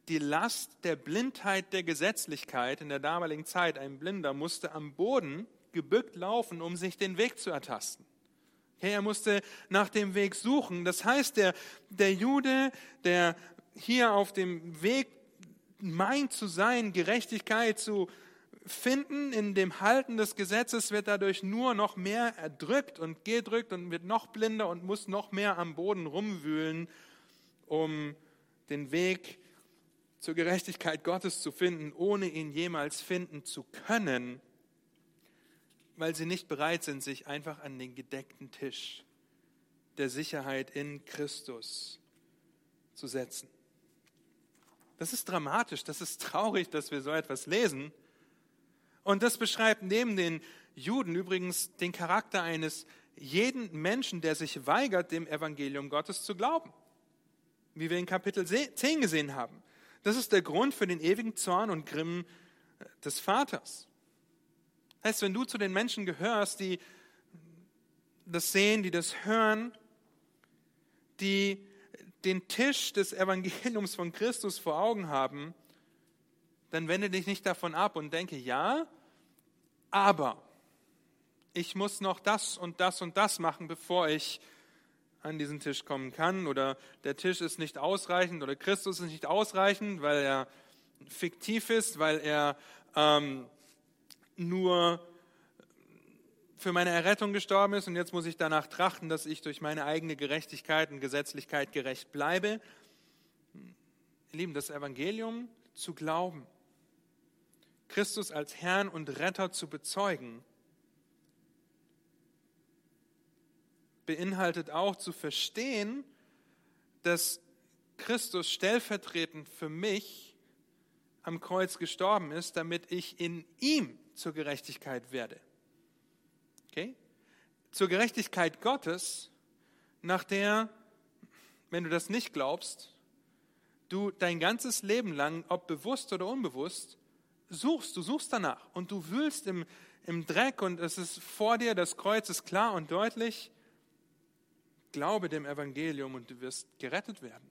die Last der Blindheit der Gesetzlichkeit in der damaligen Zeit. Ein Blinder musste am Boden gebückt laufen, um sich den Weg zu ertasten. Okay, er musste nach dem Weg suchen. Das heißt, der, der Jude, der hier auf dem Weg meint zu sein, Gerechtigkeit zu finden, in dem Halten des Gesetzes, wird dadurch nur noch mehr erdrückt und gedrückt und wird noch blinder und muss noch mehr am Boden rumwühlen, um den Weg zur Gerechtigkeit Gottes zu finden, ohne ihn jemals finden zu können, weil sie nicht bereit sind, sich einfach an den gedeckten Tisch der Sicherheit in Christus zu setzen. Das ist dramatisch, das ist traurig, dass wir so etwas lesen. Und das beschreibt neben den Juden übrigens den Charakter eines jeden Menschen, der sich weigert, dem Evangelium Gottes zu glauben. Wie wir in Kapitel 10 gesehen haben. Das ist der Grund für den ewigen Zorn und Grimm äh, des Vaters. Heißt, wenn du zu den Menschen gehörst, die das sehen, die das hören, die den Tisch des Evangeliums von Christus vor Augen haben, dann wende dich nicht davon ab und denke, ja, aber ich muss noch das und das und das machen, bevor ich an diesen Tisch kommen kann oder der Tisch ist nicht ausreichend oder Christus ist nicht ausreichend, weil er fiktiv ist, weil er ähm, nur für meine Errettung gestorben ist und jetzt muss ich danach trachten, dass ich durch meine eigene Gerechtigkeit und Gesetzlichkeit gerecht bleibe. Lieben, das Evangelium zu glauben, Christus als Herrn und Retter zu bezeugen, beinhaltet auch zu verstehen, dass Christus stellvertretend für mich am Kreuz gestorben ist, damit ich in ihm zur Gerechtigkeit werde. Okay? Zur Gerechtigkeit Gottes, nach der, wenn du das nicht glaubst, du dein ganzes Leben lang, ob bewusst oder unbewusst, suchst, du suchst danach und du wühlst im, im Dreck und es ist vor dir, das Kreuz ist klar und deutlich. Glaube dem Evangelium und du wirst gerettet werden.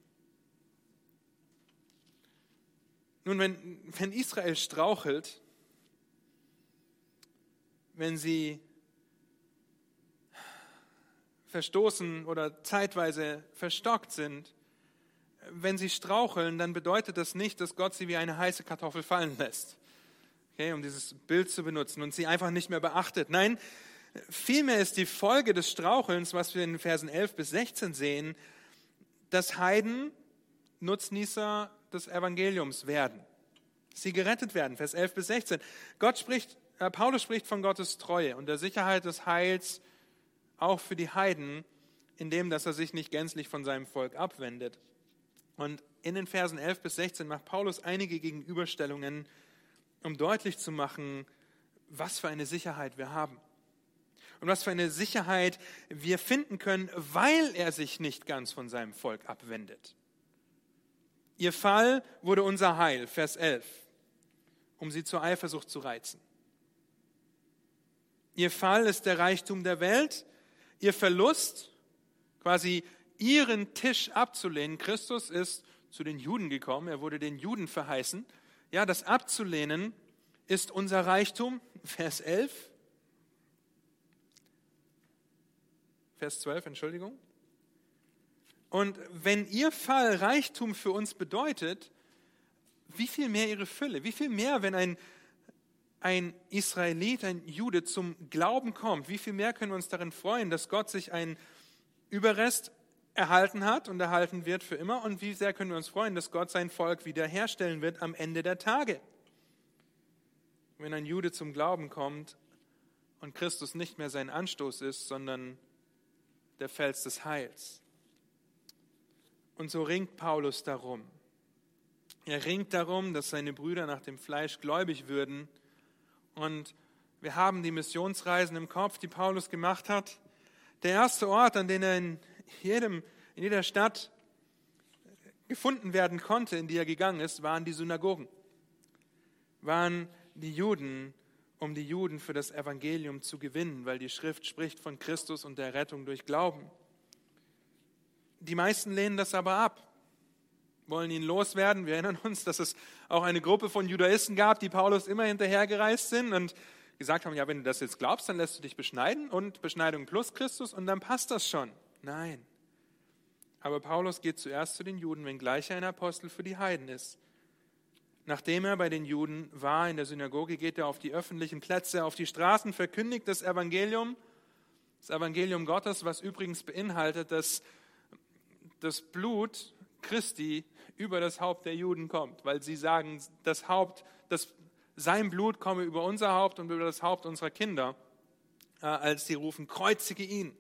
Nun, wenn, wenn Israel strauchelt, wenn sie verstoßen oder zeitweise verstockt sind, wenn sie straucheln, dann bedeutet das nicht, dass Gott sie wie eine heiße Kartoffel fallen lässt. Okay, um dieses Bild zu benutzen und sie einfach nicht mehr beachtet. Nein, vielmehr ist die Folge des Strauchelns, was wir in Versen 11 bis 16 sehen, dass Heiden Nutznießer des Evangeliums werden. Sie gerettet werden, Vers 11 bis 16. Gott spricht, äh, Paulus spricht von Gottes Treue und der Sicherheit des Heils auch für die Heiden, indem dass er sich nicht gänzlich von seinem Volk abwendet. Und in den Versen 11 bis 16 macht Paulus einige Gegenüberstellungen, um deutlich zu machen, was für eine Sicherheit wir haben. Und was für eine Sicherheit wir finden können, weil er sich nicht ganz von seinem Volk abwendet. Ihr Fall wurde unser Heil, Vers 11, um sie zur Eifersucht zu reizen. Ihr Fall ist der Reichtum der Welt, ihr Verlust, quasi ihren Tisch abzulehnen. Christus ist zu den Juden gekommen, er wurde den Juden verheißen. Ja, das abzulehnen ist unser Reichtum, Vers 11. Vers 12, Entschuldigung. Und wenn ihr Fall Reichtum für uns bedeutet, wie viel mehr ihre Fülle, wie viel mehr, wenn ein, ein Israelit, ein Jude zum Glauben kommt, wie viel mehr können wir uns darin freuen, dass Gott sich einen Überrest erhalten hat und erhalten wird für immer und wie sehr können wir uns freuen, dass Gott sein Volk wiederherstellen wird am Ende der Tage. Wenn ein Jude zum Glauben kommt und Christus nicht mehr sein Anstoß ist, sondern der Fels des Heils. Und so ringt Paulus darum. Er ringt darum, dass seine Brüder nach dem Fleisch gläubig würden. Und wir haben die Missionsreisen im Kopf, die Paulus gemacht hat. Der erste Ort, an den er in, jedem, in jeder Stadt gefunden werden konnte, in die er gegangen ist, waren die Synagogen, waren die Juden, um die Juden für das Evangelium zu gewinnen, weil die Schrift spricht von Christus und der Rettung durch Glauben. Die meisten lehnen das aber ab, wollen ihn loswerden. Wir erinnern uns, dass es auch eine Gruppe von Judaisten gab, die Paulus immer hinterhergereist sind und gesagt haben, ja, wenn du das jetzt glaubst, dann lässt du dich beschneiden und Beschneidung plus Christus und dann passt das schon. Nein. Aber Paulus geht zuerst zu den Juden, wenngleich er ein Apostel für die Heiden ist. Nachdem er bei den Juden war in der Synagoge, geht er auf die öffentlichen Plätze, auf die Straßen, verkündigt das Evangelium, das Evangelium Gottes, was übrigens beinhaltet, dass das Blut Christi über das Haupt der Juden kommt, weil sie sagen, das Haupt, das, sein Blut komme über unser Haupt und über das Haupt unserer Kinder, äh, als sie rufen, kreuzige ihn.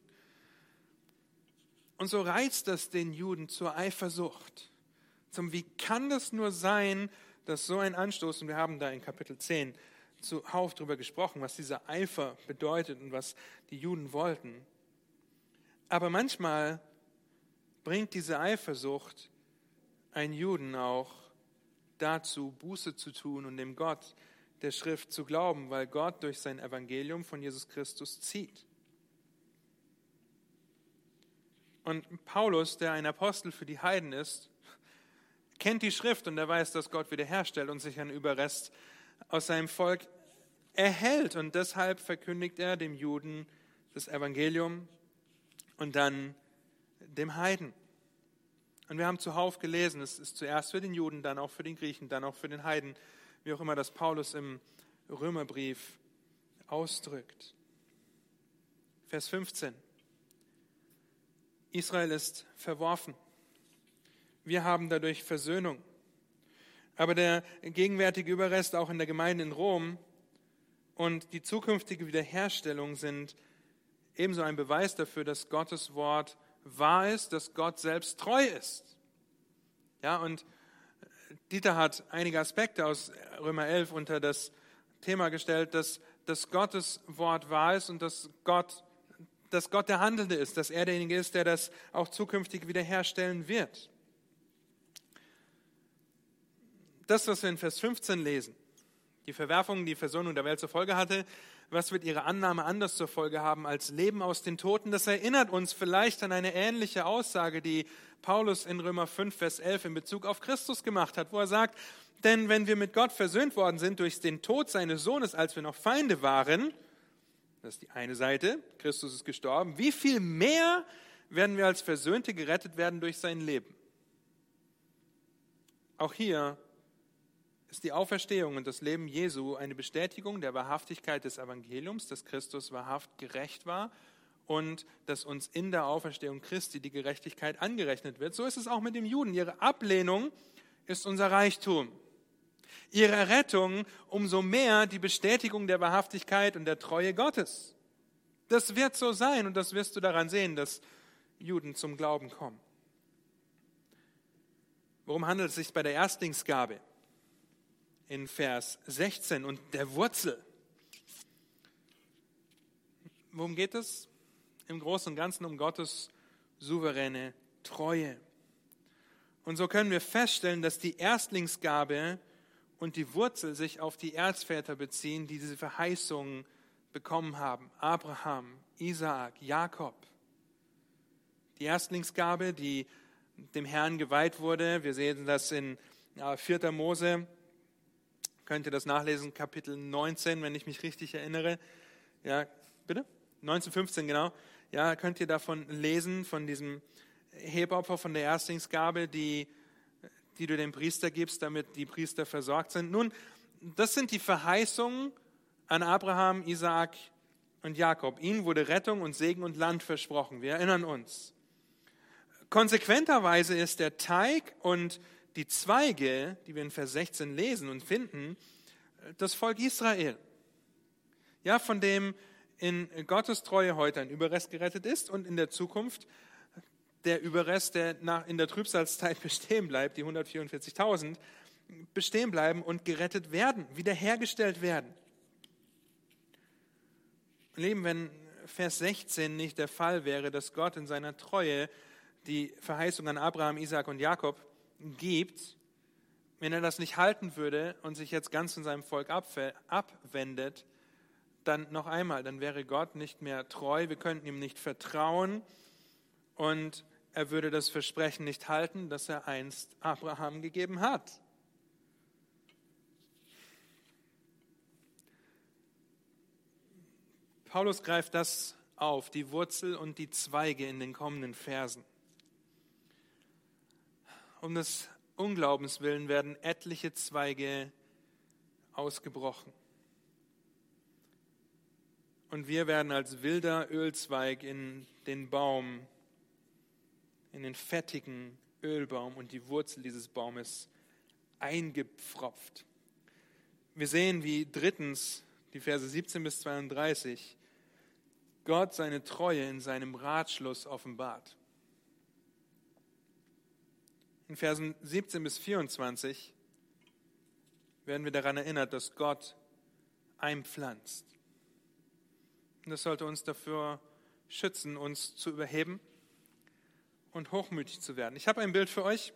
Und so reizt das den Juden zur Eifersucht. Zum, wie kann das nur sein, dass so ein Anstoß, und wir haben da in Kapitel 10 zuhauf darüber gesprochen, was dieser Eifer bedeutet und was die Juden wollten. Aber manchmal bringt diese Eifersucht einen Juden auch dazu, Buße zu tun und dem Gott der Schrift zu glauben, weil Gott durch sein Evangelium von Jesus Christus zieht. Und Paulus, der ein Apostel für die Heiden ist, kennt die Schrift und er weiß, dass Gott wiederherstellt und sich einen Überrest aus seinem Volk erhält. Und deshalb verkündigt er dem Juden das Evangelium und dann dem Heiden. Und wir haben zuhauf gelesen, es ist zuerst für den Juden, dann auch für den Griechen, dann auch für den Heiden, wie auch immer das Paulus im Römerbrief ausdrückt. Vers 15. Israel ist verworfen. Wir haben dadurch Versöhnung. Aber der gegenwärtige Überrest auch in der Gemeinde in Rom und die zukünftige Wiederherstellung sind ebenso ein Beweis dafür, dass Gottes Wort wahr ist, dass Gott selbst treu ist. Ja, und Dieter hat einige Aspekte aus Römer 11 unter das Thema gestellt, dass, dass Gottes Wort wahr ist und dass Gott, dass Gott der Handelnde ist, dass er derjenige ist, der das auch zukünftig wiederherstellen wird. Das, was wir in Vers 15 lesen, die Verwerfung, die Versöhnung der Welt zur Folge hatte, was wird ihre Annahme anders zur Folge haben als Leben aus den Toten? Das erinnert uns vielleicht an eine ähnliche Aussage, die Paulus in Römer 5, Vers 11 in Bezug auf Christus gemacht hat, wo er sagt, denn wenn wir mit Gott versöhnt worden sind durch den Tod seines Sohnes, als wir noch Feinde waren, das ist die eine Seite, Christus ist gestorben, wie viel mehr werden wir als Versöhnte gerettet werden durch sein Leben? Auch hier ist die Auferstehung und das Leben Jesu eine Bestätigung der Wahrhaftigkeit des Evangeliums, dass Christus wahrhaft gerecht war und dass uns in der Auferstehung Christi die Gerechtigkeit angerechnet wird. So ist es auch mit dem Juden. Ihre Ablehnung ist unser Reichtum. Ihre Errettung umso mehr die Bestätigung der Wahrhaftigkeit und der Treue Gottes. Das wird so sein und das wirst du daran sehen, dass Juden zum Glauben kommen. Worum handelt es sich bei der Erstlingsgabe? in Vers 16 und der Wurzel. Worum geht es? Im Großen und Ganzen um Gottes souveräne Treue. Und so können wir feststellen, dass die Erstlingsgabe und die Wurzel sich auf die Erzväter beziehen, die diese Verheißungen bekommen haben. Abraham, Isaak, Jakob. Die Erstlingsgabe, die dem Herrn geweiht wurde. Wir sehen das in 4. Mose Könnt ihr das nachlesen, Kapitel 19, wenn ich mich richtig erinnere. Ja, bitte? 1915, genau. Ja, könnt ihr davon lesen, von diesem Hebopfer, von der Erstlingsgabe, die, die du dem Priester gibst, damit die Priester versorgt sind. Nun, das sind die Verheißungen an Abraham, Isaak und Jakob. Ihnen wurde Rettung und Segen und Land versprochen. Wir erinnern uns. Konsequenterweise ist der Teig und die Zweige, die wir in Vers 16 lesen und finden, das Volk Israel. Ja, von dem in Gottes Treue heute ein Überrest gerettet ist und in der Zukunft der Überrest, der nach, in der Trübsalzeit bestehen bleibt, die 144.000, bestehen bleiben und gerettet werden, wiederhergestellt werden. Leben, wenn Vers 16 nicht der Fall wäre, dass Gott in seiner Treue die Verheißung an Abraham, Isaac und Jakob gibt, wenn er das nicht halten würde und sich jetzt ganz von seinem Volk abwendet, dann noch einmal, dann wäre Gott nicht mehr treu, wir könnten ihm nicht vertrauen und er würde das Versprechen nicht halten, das er einst Abraham gegeben hat. Paulus greift das auf, die Wurzel und die Zweige in den kommenden Versen. Um des Unglaubens willen werden etliche Zweige ausgebrochen. Und wir werden als wilder Ölzweig in den Baum, in den fettigen Ölbaum und die Wurzel dieses Baumes eingepfropft. Wir sehen, wie drittens die Verse 17 bis 32 Gott seine Treue in seinem Ratschluss offenbart in Versen 17 bis 24 werden wir daran erinnert, dass Gott einpflanzt. Und das sollte uns dafür schützen, uns zu überheben und hochmütig zu werden. Ich habe ein Bild für euch.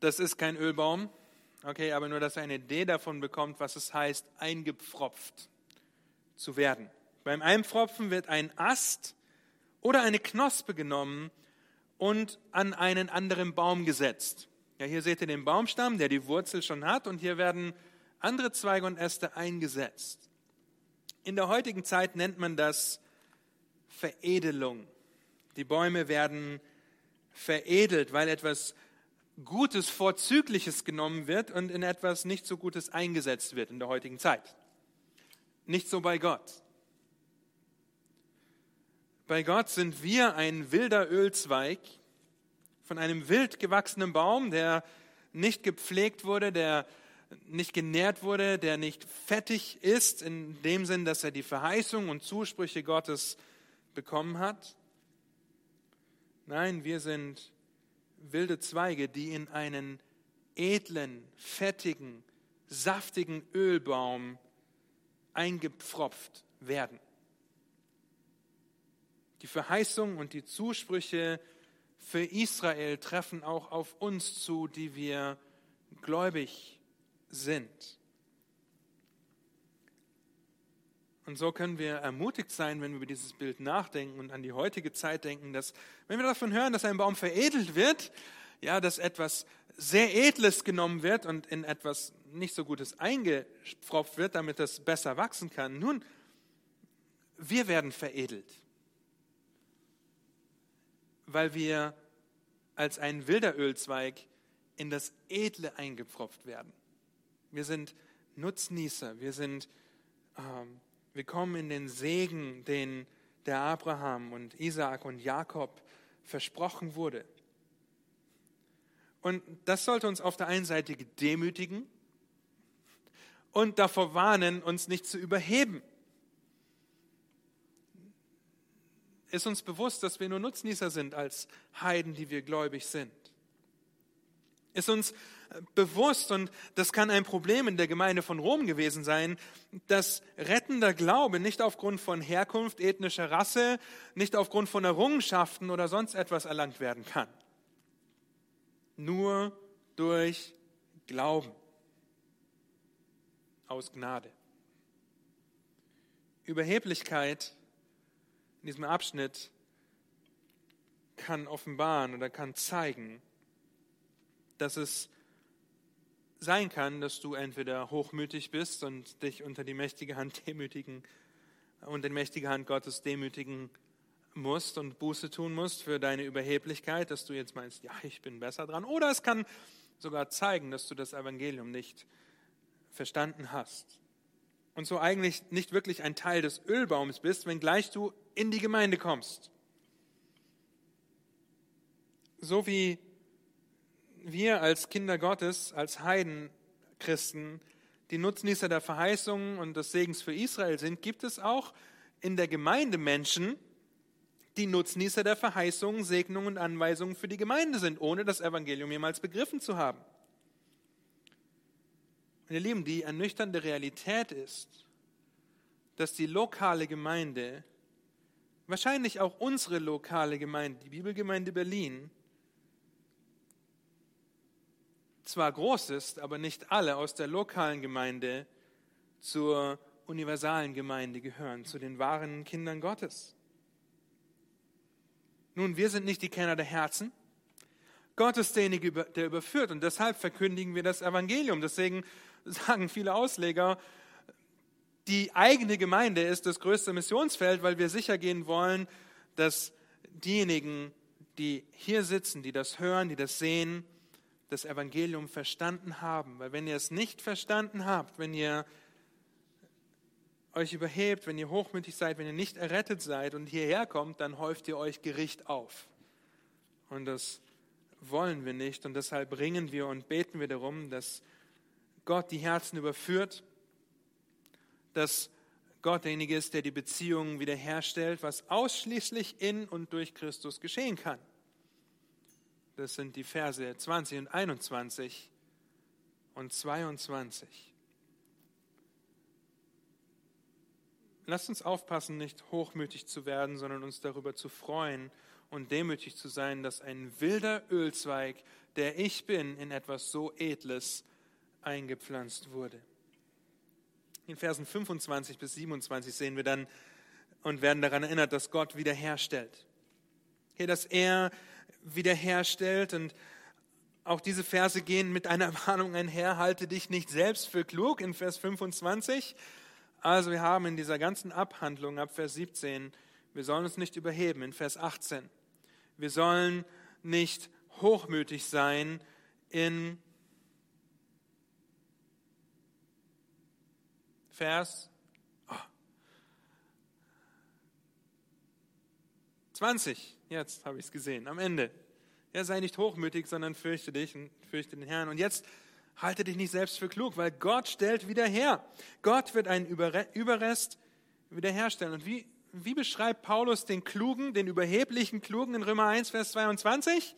Das ist kein Ölbaum, okay, aber nur, dass ihr eine Idee davon bekommt, was es heißt, eingepfropft zu werden. Beim Einpfropfen wird ein Ast oder eine Knospe genommen und an einen anderen Baum gesetzt. Ja, hier seht ihr den Baumstamm, der die Wurzel schon hat, und hier werden andere Zweige und Äste eingesetzt. In der heutigen Zeit nennt man das Veredelung. Die Bäume werden veredelt, weil etwas Gutes, Vorzügliches genommen wird und in etwas nicht so Gutes eingesetzt wird in der heutigen Zeit. Nicht so bei Gott. Bei Gott sind wir ein wilder Ölzweig von einem wild gewachsenen Baum, der nicht gepflegt wurde, der nicht genährt wurde, der nicht fettig ist, in dem Sinn, dass er die Verheißung und Zusprüche Gottes bekommen hat. Nein, wir sind wilde Zweige, die in einen edlen, fettigen, saftigen Ölbaum eingepfropft werden. Die Verheißung und die Zusprüche für Israel treffen auch auf uns zu, die wir gläubig sind. Und so können wir ermutigt sein, wenn wir über dieses Bild nachdenken und an die heutige Zeit denken, dass wenn wir davon hören, dass ein Baum veredelt wird, ja, dass etwas sehr Edles genommen wird und in etwas nicht so Gutes eingepfropft wird, damit das besser wachsen kann. Nun, wir werden veredelt, weil wir als ein wilder Ölzweig in das Edle eingepfropft werden. Wir sind Nutznießer, wir sind, ähm, wir kommen in den Segen, den der Abraham und Isaak und Jakob versprochen wurde. Und das sollte uns auf der einen Seite demütigen und davor warnen, uns nicht zu überheben. Ist uns bewusst, dass wir nur Nutznießer sind als Heiden, die wir gläubig sind. Ist uns bewusst, und das kann ein Problem in der Gemeinde von Rom gewesen sein, dass rettender Glaube nicht aufgrund von Herkunft, ethnischer Rasse, nicht aufgrund von Errungenschaften oder sonst etwas erlangt werden kann nur durch Glauben aus Gnade. Überheblichkeit in diesem Abschnitt kann offenbaren oder kann zeigen, dass es sein kann, dass du entweder hochmütig bist und dich unter die mächtige Hand demütigen und die mächtige Hand Gottes demütigen musst und Buße tun musst für deine Überheblichkeit, dass du jetzt meinst, ja, ich bin besser dran. Oder es kann sogar zeigen, dass du das Evangelium nicht verstanden hast. Und so eigentlich nicht wirklich ein Teil des Ölbaums bist, wenngleich du in die Gemeinde kommst. So wie wir als Kinder Gottes, als Heiden Christen, die Nutznießer der Verheißungen und des Segens für Israel sind, gibt es auch in der Gemeinde Menschen, die Nutznießer der Verheißungen, Segnungen und Anweisungen für die Gemeinde sind, ohne das Evangelium jemals begriffen zu haben. Meine Lieben, die ernüchternde Realität ist, dass die lokale Gemeinde, wahrscheinlich auch unsere lokale Gemeinde, die Bibelgemeinde Berlin, zwar groß ist, aber nicht alle aus der lokalen Gemeinde zur universalen Gemeinde gehören, zu den wahren Kindern Gottes. Nun, wir sind nicht die Kenner der Herzen. Gott ist derjenige, der überführt und deshalb verkündigen wir das Evangelium. Deswegen sagen viele Ausleger, die eigene Gemeinde ist das größte Missionsfeld, weil wir sicher gehen wollen, dass diejenigen, die hier sitzen, die das hören, die das sehen, das Evangelium verstanden haben. Weil wenn ihr es nicht verstanden habt, wenn ihr euch überhebt, wenn ihr hochmütig seid, wenn ihr nicht errettet seid und hierher kommt, dann häuft ihr euch Gericht auf. Und das wollen wir nicht und deshalb ringen wir und beten wir darum, dass Gott die Herzen überführt, dass Gott derjenige ist, der die Beziehungen wiederherstellt, was ausschließlich in und durch Christus geschehen kann. Das sind die Verse 20 und 21 und 22. lasst uns aufpassen, nicht hochmütig zu werden, sondern uns darüber zu freuen und demütig zu sein, dass ein wilder Ölzweig, der ich bin, in etwas so Edles eingepflanzt wurde. In Versen 25 bis 27 sehen wir dann und werden daran erinnert, dass Gott wiederherstellt. Hier, dass er wiederherstellt und auch diese Verse gehen mit einer Warnung einher, halte dich nicht selbst für klug in Vers 25, also wir haben in dieser ganzen Abhandlung ab Vers 17, wir sollen uns nicht überheben in Vers 18. Wir sollen nicht hochmütig sein in Vers oh, 20. Jetzt habe ich es gesehen, am Ende. Ja, sei nicht hochmütig, sondern fürchte dich und fürchte den Herrn. Und jetzt Halte dich nicht selbst für klug, weil Gott stellt wieder her. Gott wird einen Überrest wiederherstellen. Und wie, wie beschreibt Paulus den Klugen, den überheblichen Klugen in Römer 1, Vers 22?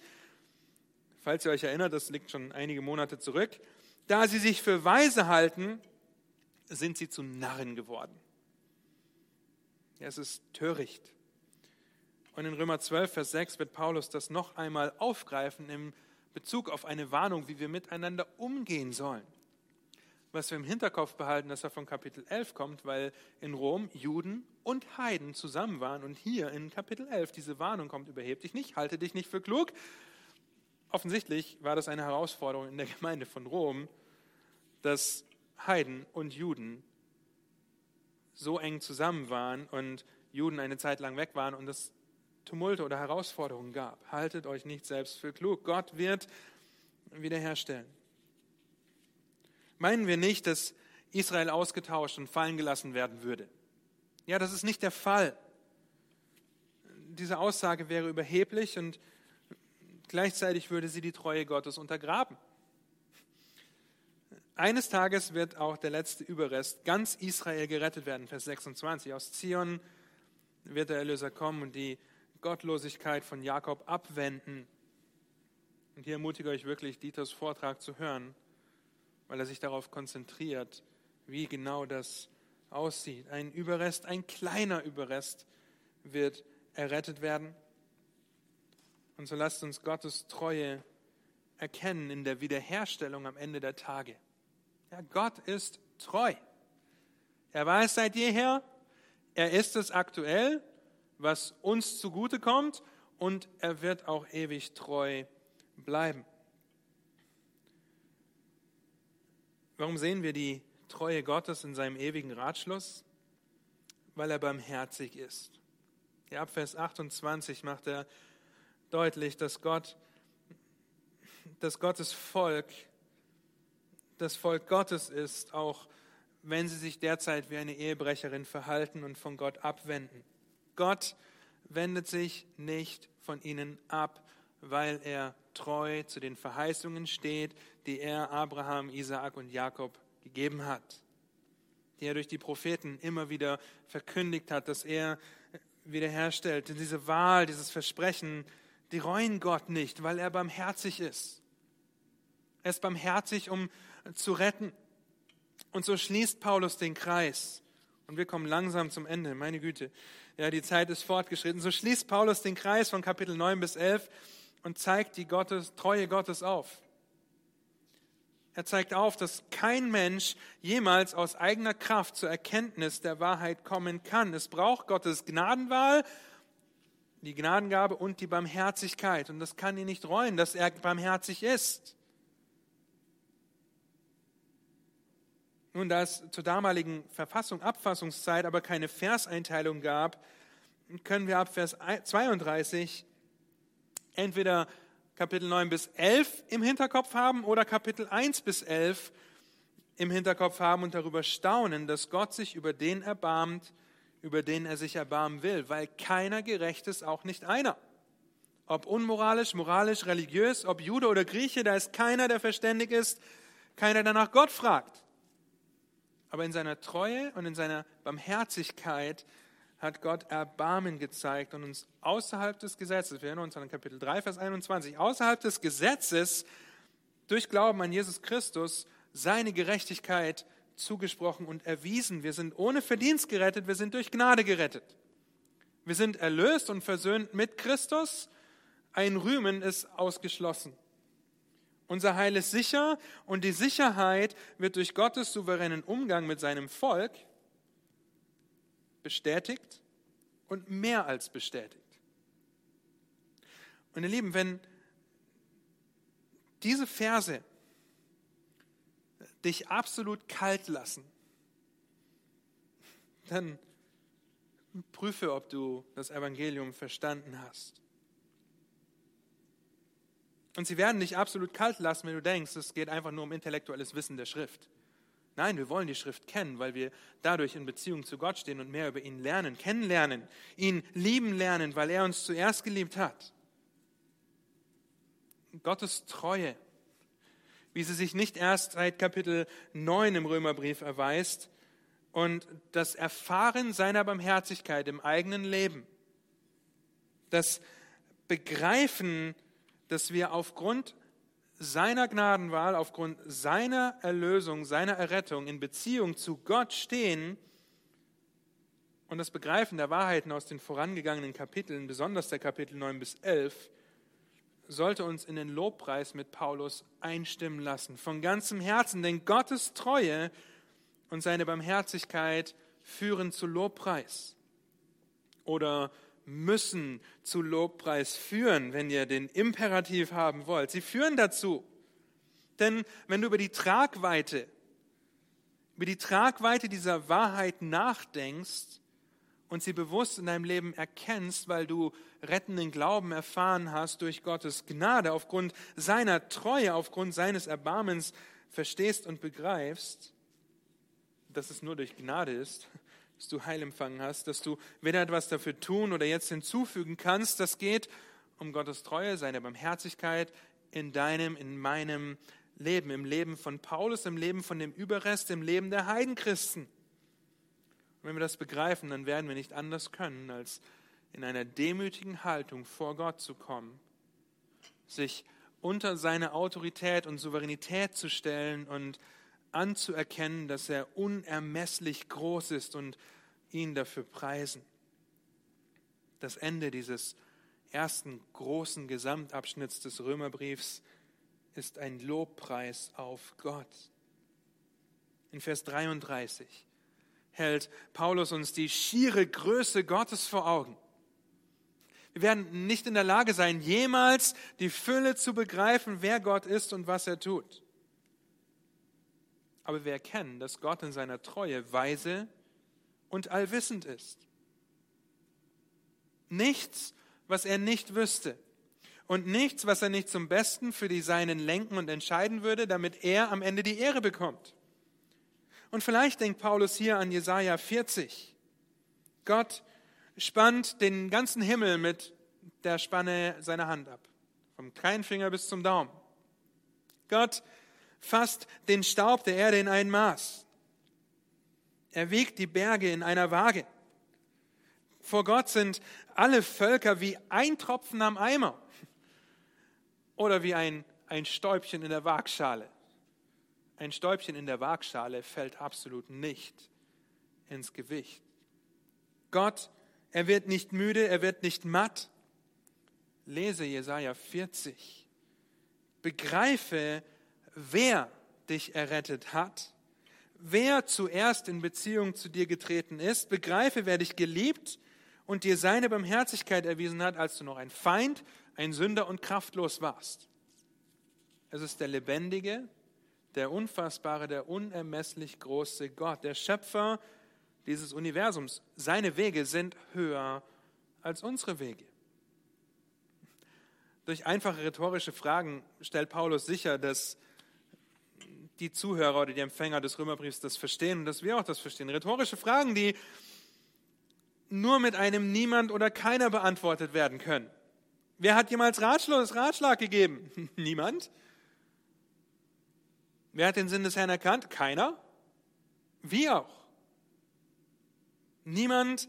Falls ihr euch erinnert, das liegt schon einige Monate zurück. Da sie sich für weise halten, sind sie zu Narren geworden. Ja, es ist töricht. Und in Römer 12, Vers 6 wird Paulus das noch einmal aufgreifen im Bezug auf eine Warnung, wie wir miteinander umgehen sollen. Was wir im Hinterkopf behalten, dass er von Kapitel 11 kommt, weil in Rom Juden und Heiden zusammen waren und hier in Kapitel 11 diese Warnung kommt, überheb dich nicht, halte dich nicht für klug. Offensichtlich war das eine Herausforderung in der Gemeinde von Rom, dass Heiden und Juden so eng zusammen waren und Juden eine Zeit lang weg waren und es Tumulte oder Herausforderungen gab. Haltet euch nicht selbst für klug. Gott wird wiederherstellen. Meinen wir nicht, dass Israel ausgetauscht und fallen gelassen werden würde? Ja, das ist nicht der Fall. Diese Aussage wäre überheblich und gleichzeitig würde sie die Treue Gottes untergraben. Eines Tages wird auch der letzte Überrest ganz Israel gerettet werden, Vers 26. Aus Zion wird der Erlöser kommen und die Gottlosigkeit von Jakob abwenden. Und hier ermutige ich euch wirklich, Dieters Vortrag zu hören, weil er sich darauf konzentriert, wie genau das aussieht. Ein Überrest, ein kleiner Überrest wird errettet werden. Und so lasst uns Gottes Treue erkennen in der Wiederherstellung am Ende der Tage. Ja, Gott ist treu. Er war es seit jeher, er ist es aktuell was uns zugute kommt und er wird auch ewig treu bleiben. Warum sehen wir die Treue Gottes in seinem ewigen Ratschluss? Weil er barmherzig ist. Ja, ab Vers 28 macht er deutlich, dass Gott, dass Gottes Volk das Volk Gottes ist, auch wenn sie sich derzeit wie eine Ehebrecherin verhalten und von Gott abwenden. Gott wendet sich nicht von ihnen ab, weil er treu zu den Verheißungen steht, die er Abraham, Isaak und Jakob gegeben hat, die er durch die Propheten immer wieder verkündigt hat, dass er wiederherstellt. Denn diese Wahl, dieses Versprechen, die reuen Gott nicht, weil er barmherzig ist. Er ist barmherzig, um zu retten. Und so schließt Paulus den Kreis. Und wir kommen langsam zum Ende, meine Güte. Ja, die Zeit ist fortgeschritten. So schließt Paulus den Kreis von Kapitel 9 bis 11 und zeigt die Gottes, Treue Gottes auf. Er zeigt auf, dass kein Mensch jemals aus eigener Kraft zur Erkenntnis der Wahrheit kommen kann. Es braucht Gottes Gnadenwahl, die Gnadengabe und die Barmherzigkeit. Und das kann ihn nicht reuen, dass er barmherzig ist. Nun, da es zur damaligen Verfassung, Abfassungszeit aber keine Verseinteilung gab, können wir ab Vers 32 entweder Kapitel 9 bis 11 im Hinterkopf haben oder Kapitel 1 bis 11 im Hinterkopf haben und darüber staunen, dass Gott sich über den erbarmt, über den er sich erbarmen will, weil keiner gerecht ist, auch nicht einer. Ob unmoralisch, moralisch, religiös, ob Jude oder Grieche, da ist keiner, der verständig ist, keiner, der nach Gott fragt. Aber in seiner Treue und in seiner Barmherzigkeit hat Gott Erbarmen gezeigt und uns außerhalb des Gesetzes, wir erinnern uns an Kapitel 3, Vers 21, außerhalb des Gesetzes durch Glauben an Jesus Christus seine Gerechtigkeit zugesprochen und erwiesen. Wir sind ohne Verdienst gerettet, wir sind durch Gnade gerettet. Wir sind erlöst und versöhnt mit Christus. Ein Rühmen ist ausgeschlossen. Unser Heil ist sicher und die Sicherheit wird durch Gottes souveränen Umgang mit seinem Volk bestätigt und mehr als bestätigt. Und ihr Lieben, wenn diese Verse dich absolut kalt lassen, dann prüfe, ob du das Evangelium verstanden hast. Und sie werden dich absolut kalt lassen, wenn du denkst, es geht einfach nur um intellektuelles Wissen der Schrift. Nein, wir wollen die Schrift kennen, weil wir dadurch in Beziehung zu Gott stehen und mehr über ihn lernen, kennenlernen, ihn lieben lernen, weil er uns zuerst geliebt hat. Gottes Treue, wie sie sich nicht erst seit Kapitel 9 im Römerbrief erweist, und das Erfahren seiner Barmherzigkeit im eigenen Leben, das Begreifen, dass wir aufgrund seiner Gnadenwahl, aufgrund seiner Erlösung, seiner Errettung in Beziehung zu Gott stehen und das Begreifen der Wahrheiten aus den vorangegangenen Kapiteln, besonders der Kapitel 9 bis 11, sollte uns in den Lobpreis mit Paulus einstimmen lassen, von ganzem Herzen, denn Gottes Treue und seine Barmherzigkeit führen zu Lobpreis. Oder müssen zu Lobpreis führen, wenn ihr den Imperativ haben wollt. Sie führen dazu. Denn wenn du über die Tragweite, über die Tragweite dieser Wahrheit nachdenkst und sie bewusst in deinem Leben erkennst, weil du rettenden Glauben erfahren hast durch Gottes Gnade, aufgrund seiner Treue, aufgrund seines Erbarmens verstehst und begreifst, dass es nur durch Gnade ist, dass du Heil empfangen hast, dass du weder etwas dafür tun oder jetzt hinzufügen kannst. Das geht um Gottes Treue, seine Barmherzigkeit in deinem, in meinem Leben, im Leben von Paulus, im Leben von dem Überrest, im Leben der Heidenchristen. Und wenn wir das begreifen, dann werden wir nicht anders können, als in einer demütigen Haltung vor Gott zu kommen, sich unter seine Autorität und Souveränität zu stellen und anzuerkennen, dass er unermesslich groß ist und ihn dafür preisen. Das Ende dieses ersten großen Gesamtabschnitts des Römerbriefs ist ein Lobpreis auf Gott. In Vers 33 hält Paulus uns die schiere Größe Gottes vor Augen. Wir werden nicht in der Lage sein, jemals die Fülle zu begreifen, wer Gott ist und was er tut. Aber wir erkennen, dass Gott in seiner Treue weise und allwissend ist. Nichts, was er nicht wüsste und nichts, was er nicht zum Besten für die Seinen lenken und entscheiden würde, damit er am Ende die Ehre bekommt. Und vielleicht denkt Paulus hier an Jesaja 40. Gott spannt den ganzen Himmel mit der Spanne seiner Hand ab, vom kleinen Finger bis zum Daumen. Gott fasst den Staub der Erde in ein Maß. Er wiegt die Berge in einer Waage. Vor Gott sind alle Völker wie ein Tropfen am Eimer oder wie ein, ein Stäubchen in der Waagschale. Ein Stäubchen in der Waagschale fällt absolut nicht ins Gewicht. Gott, er wird nicht müde, er wird nicht matt. Lese Jesaja 40. Begreife, wer dich errettet hat, wer zuerst in Beziehung zu dir getreten ist, begreife, wer dich geliebt und dir seine Barmherzigkeit erwiesen hat, als du noch ein Feind, ein Sünder und kraftlos warst. Es ist der lebendige, der unfassbare, der unermesslich große Gott, der Schöpfer dieses Universums. Seine Wege sind höher als unsere Wege. Durch einfache rhetorische Fragen stellt Paulus sicher, dass die Zuhörer oder die Empfänger des Römerbriefs das verstehen und dass wir auch das verstehen. Rhetorische Fragen, die nur mit einem Niemand oder keiner beantwortet werden können. Wer hat jemals Ratschluss, Ratschlag gegeben? Niemand. Wer hat den Sinn des Herrn erkannt? Keiner. Wie auch. Niemand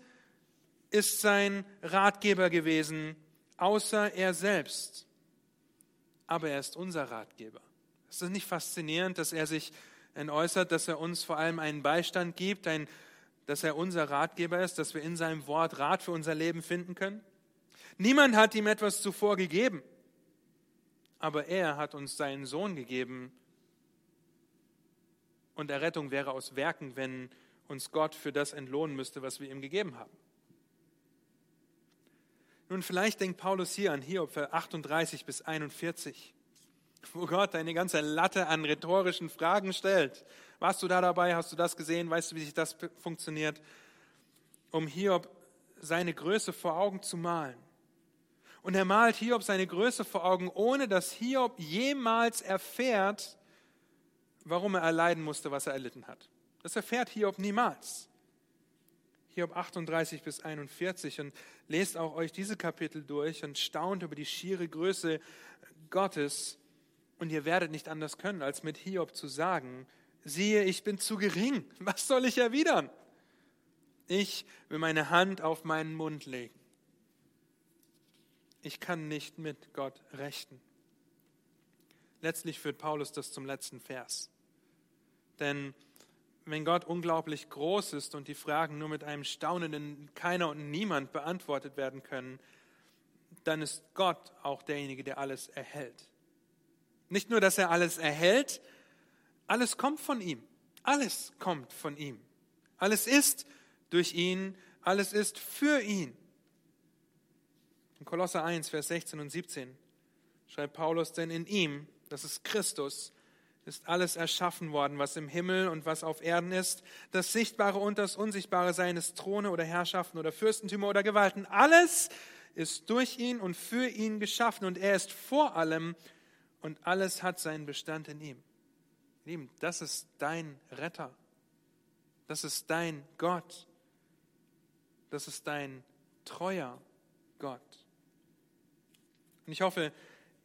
ist sein Ratgeber gewesen, außer er selbst. Aber er ist unser Ratgeber. Ist es nicht faszinierend, dass er sich äußert, dass er uns vor allem einen Beistand gibt, ein, dass er unser Ratgeber ist, dass wir in seinem Wort Rat für unser Leben finden können? Niemand hat ihm etwas zuvor gegeben, aber er hat uns seinen Sohn gegeben. Und Errettung wäre aus Werken, wenn uns Gott für das entlohnen müsste, was wir ihm gegeben haben. Nun, vielleicht denkt Paulus hier an Hiob 38 bis 41 wo Gott eine ganze Latte an rhetorischen Fragen stellt. Warst du da dabei? Hast du das gesehen? Weißt du, wie sich das funktioniert? Um Hiob seine Größe vor Augen zu malen. Und er malt Hiob seine Größe vor Augen, ohne dass Hiob jemals erfährt, warum er erleiden musste, was er erlitten hat. Das erfährt Hiob niemals. Hiob 38 bis 41 und lest auch euch diese Kapitel durch und staunt über die schiere Größe Gottes und ihr werdet nicht anders können, als mit Hiob zu sagen, siehe, ich bin zu gering. Was soll ich erwidern? Ich will meine Hand auf meinen Mund legen. Ich kann nicht mit Gott rechten. Letztlich führt Paulus das zum letzten Vers. Denn wenn Gott unglaublich groß ist und die Fragen nur mit einem staunenden Keiner und Niemand beantwortet werden können, dann ist Gott auch derjenige, der alles erhält. Nicht nur, dass er alles erhält, alles kommt von ihm. Alles kommt von ihm. Alles ist durch ihn, alles ist für ihn. In Kolosser 1, Vers 16 und 17 schreibt Paulus, denn in ihm, das ist Christus, ist alles erschaffen worden, was im Himmel und was auf Erden ist, das Sichtbare und das Unsichtbare, seien es Throne oder Herrschaften oder Fürstentümer oder Gewalten. Alles ist durch ihn und für ihn geschaffen und er ist vor allem und alles hat seinen Bestand in ihm. Lieben, das ist dein Retter. Das ist dein Gott. Das ist dein treuer Gott. Und ich hoffe,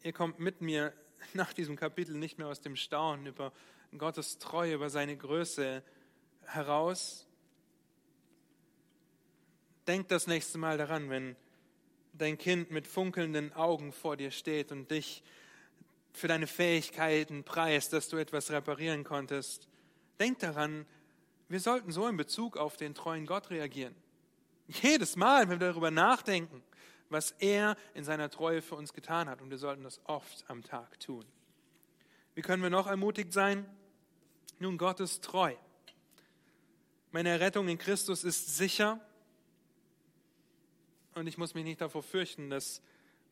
ihr kommt mit mir nach diesem Kapitel nicht mehr aus dem Staunen über Gottes Treue, über seine Größe heraus. Denk das nächste Mal daran, wenn dein Kind mit funkelnden Augen vor dir steht und dich für deine Fähigkeiten preist, dass du etwas reparieren konntest. Denk daran, wir sollten so in Bezug auf den treuen Gott reagieren. Jedes Mal, wenn wir darüber nachdenken, was er in seiner Treue für uns getan hat. Und wir sollten das oft am Tag tun. Wie können wir noch ermutigt sein? Nun, Gott ist treu. Meine Errettung in Christus ist sicher. Und ich muss mich nicht davor fürchten, dass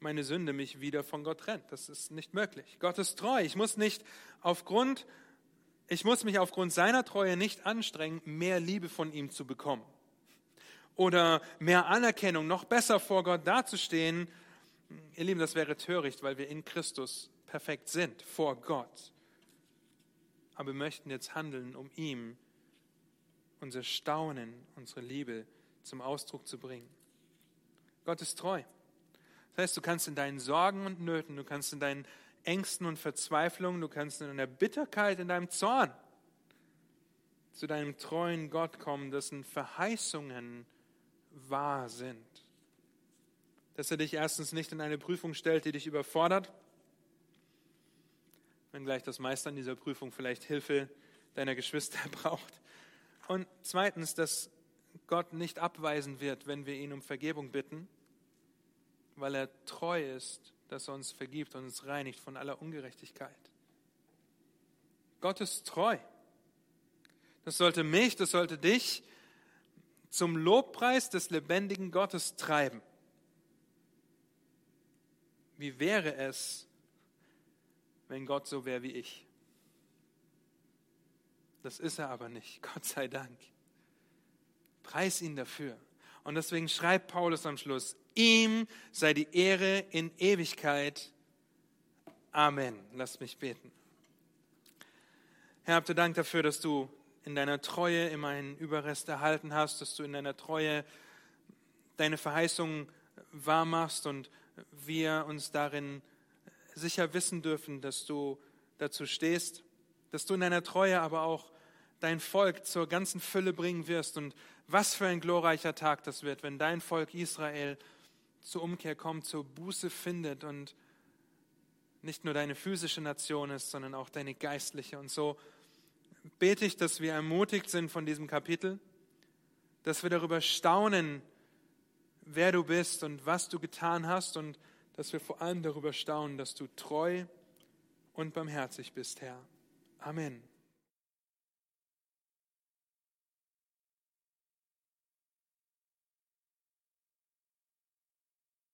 meine Sünde mich wieder von Gott trennt. Das ist nicht möglich. Gott ist treu. Ich muss nicht aufgrund, ich muss mich aufgrund seiner Treue nicht anstrengen, mehr Liebe von ihm zu bekommen oder mehr Anerkennung, noch besser vor Gott dazustehen. Ihr Lieben, das wäre töricht, weil wir in Christus perfekt sind vor Gott. Aber wir möchten jetzt handeln, um ihm unser Staunen, unsere Liebe zum Ausdruck zu bringen. Gott ist treu. Das heißt, du kannst in deinen Sorgen und Nöten, du kannst in deinen Ängsten und Verzweiflungen, du kannst in deiner Bitterkeit, in deinem Zorn zu deinem treuen Gott kommen, dessen Verheißungen wahr sind. Dass er dich erstens nicht in eine Prüfung stellt, die dich überfordert, wenngleich das Meistern dieser Prüfung vielleicht Hilfe deiner Geschwister braucht. Und zweitens, dass Gott nicht abweisen wird, wenn wir ihn um Vergebung bitten, weil er treu ist, dass er uns vergibt und uns reinigt von aller Ungerechtigkeit. Gott ist treu. Das sollte mich, das sollte dich zum Lobpreis des lebendigen Gottes treiben. Wie wäre es, wenn Gott so wäre wie ich? Das ist er aber nicht, Gott sei Dank. Preis ihn dafür. Und deswegen schreibt Paulus am Schluss, ihm sei die Ehre in Ewigkeit. Amen. Lass mich beten. Herr, habt ihr Dank dafür, dass du in deiner Treue immer einen Überrest erhalten hast, dass du in deiner Treue deine Verheißungen wahr machst und wir uns darin sicher wissen dürfen, dass du dazu stehst, dass du in deiner Treue aber auch dein Volk zur ganzen Fülle bringen wirst. Und was für ein glorreicher Tag das wird, wenn dein Volk Israel zur Umkehr kommt, zur Buße findet und nicht nur deine physische Nation ist, sondern auch deine geistliche. Und so bete ich, dass wir ermutigt sind von diesem Kapitel, dass wir darüber staunen, wer du bist und was du getan hast und dass wir vor allem darüber staunen, dass du treu und barmherzig bist, Herr. Amen.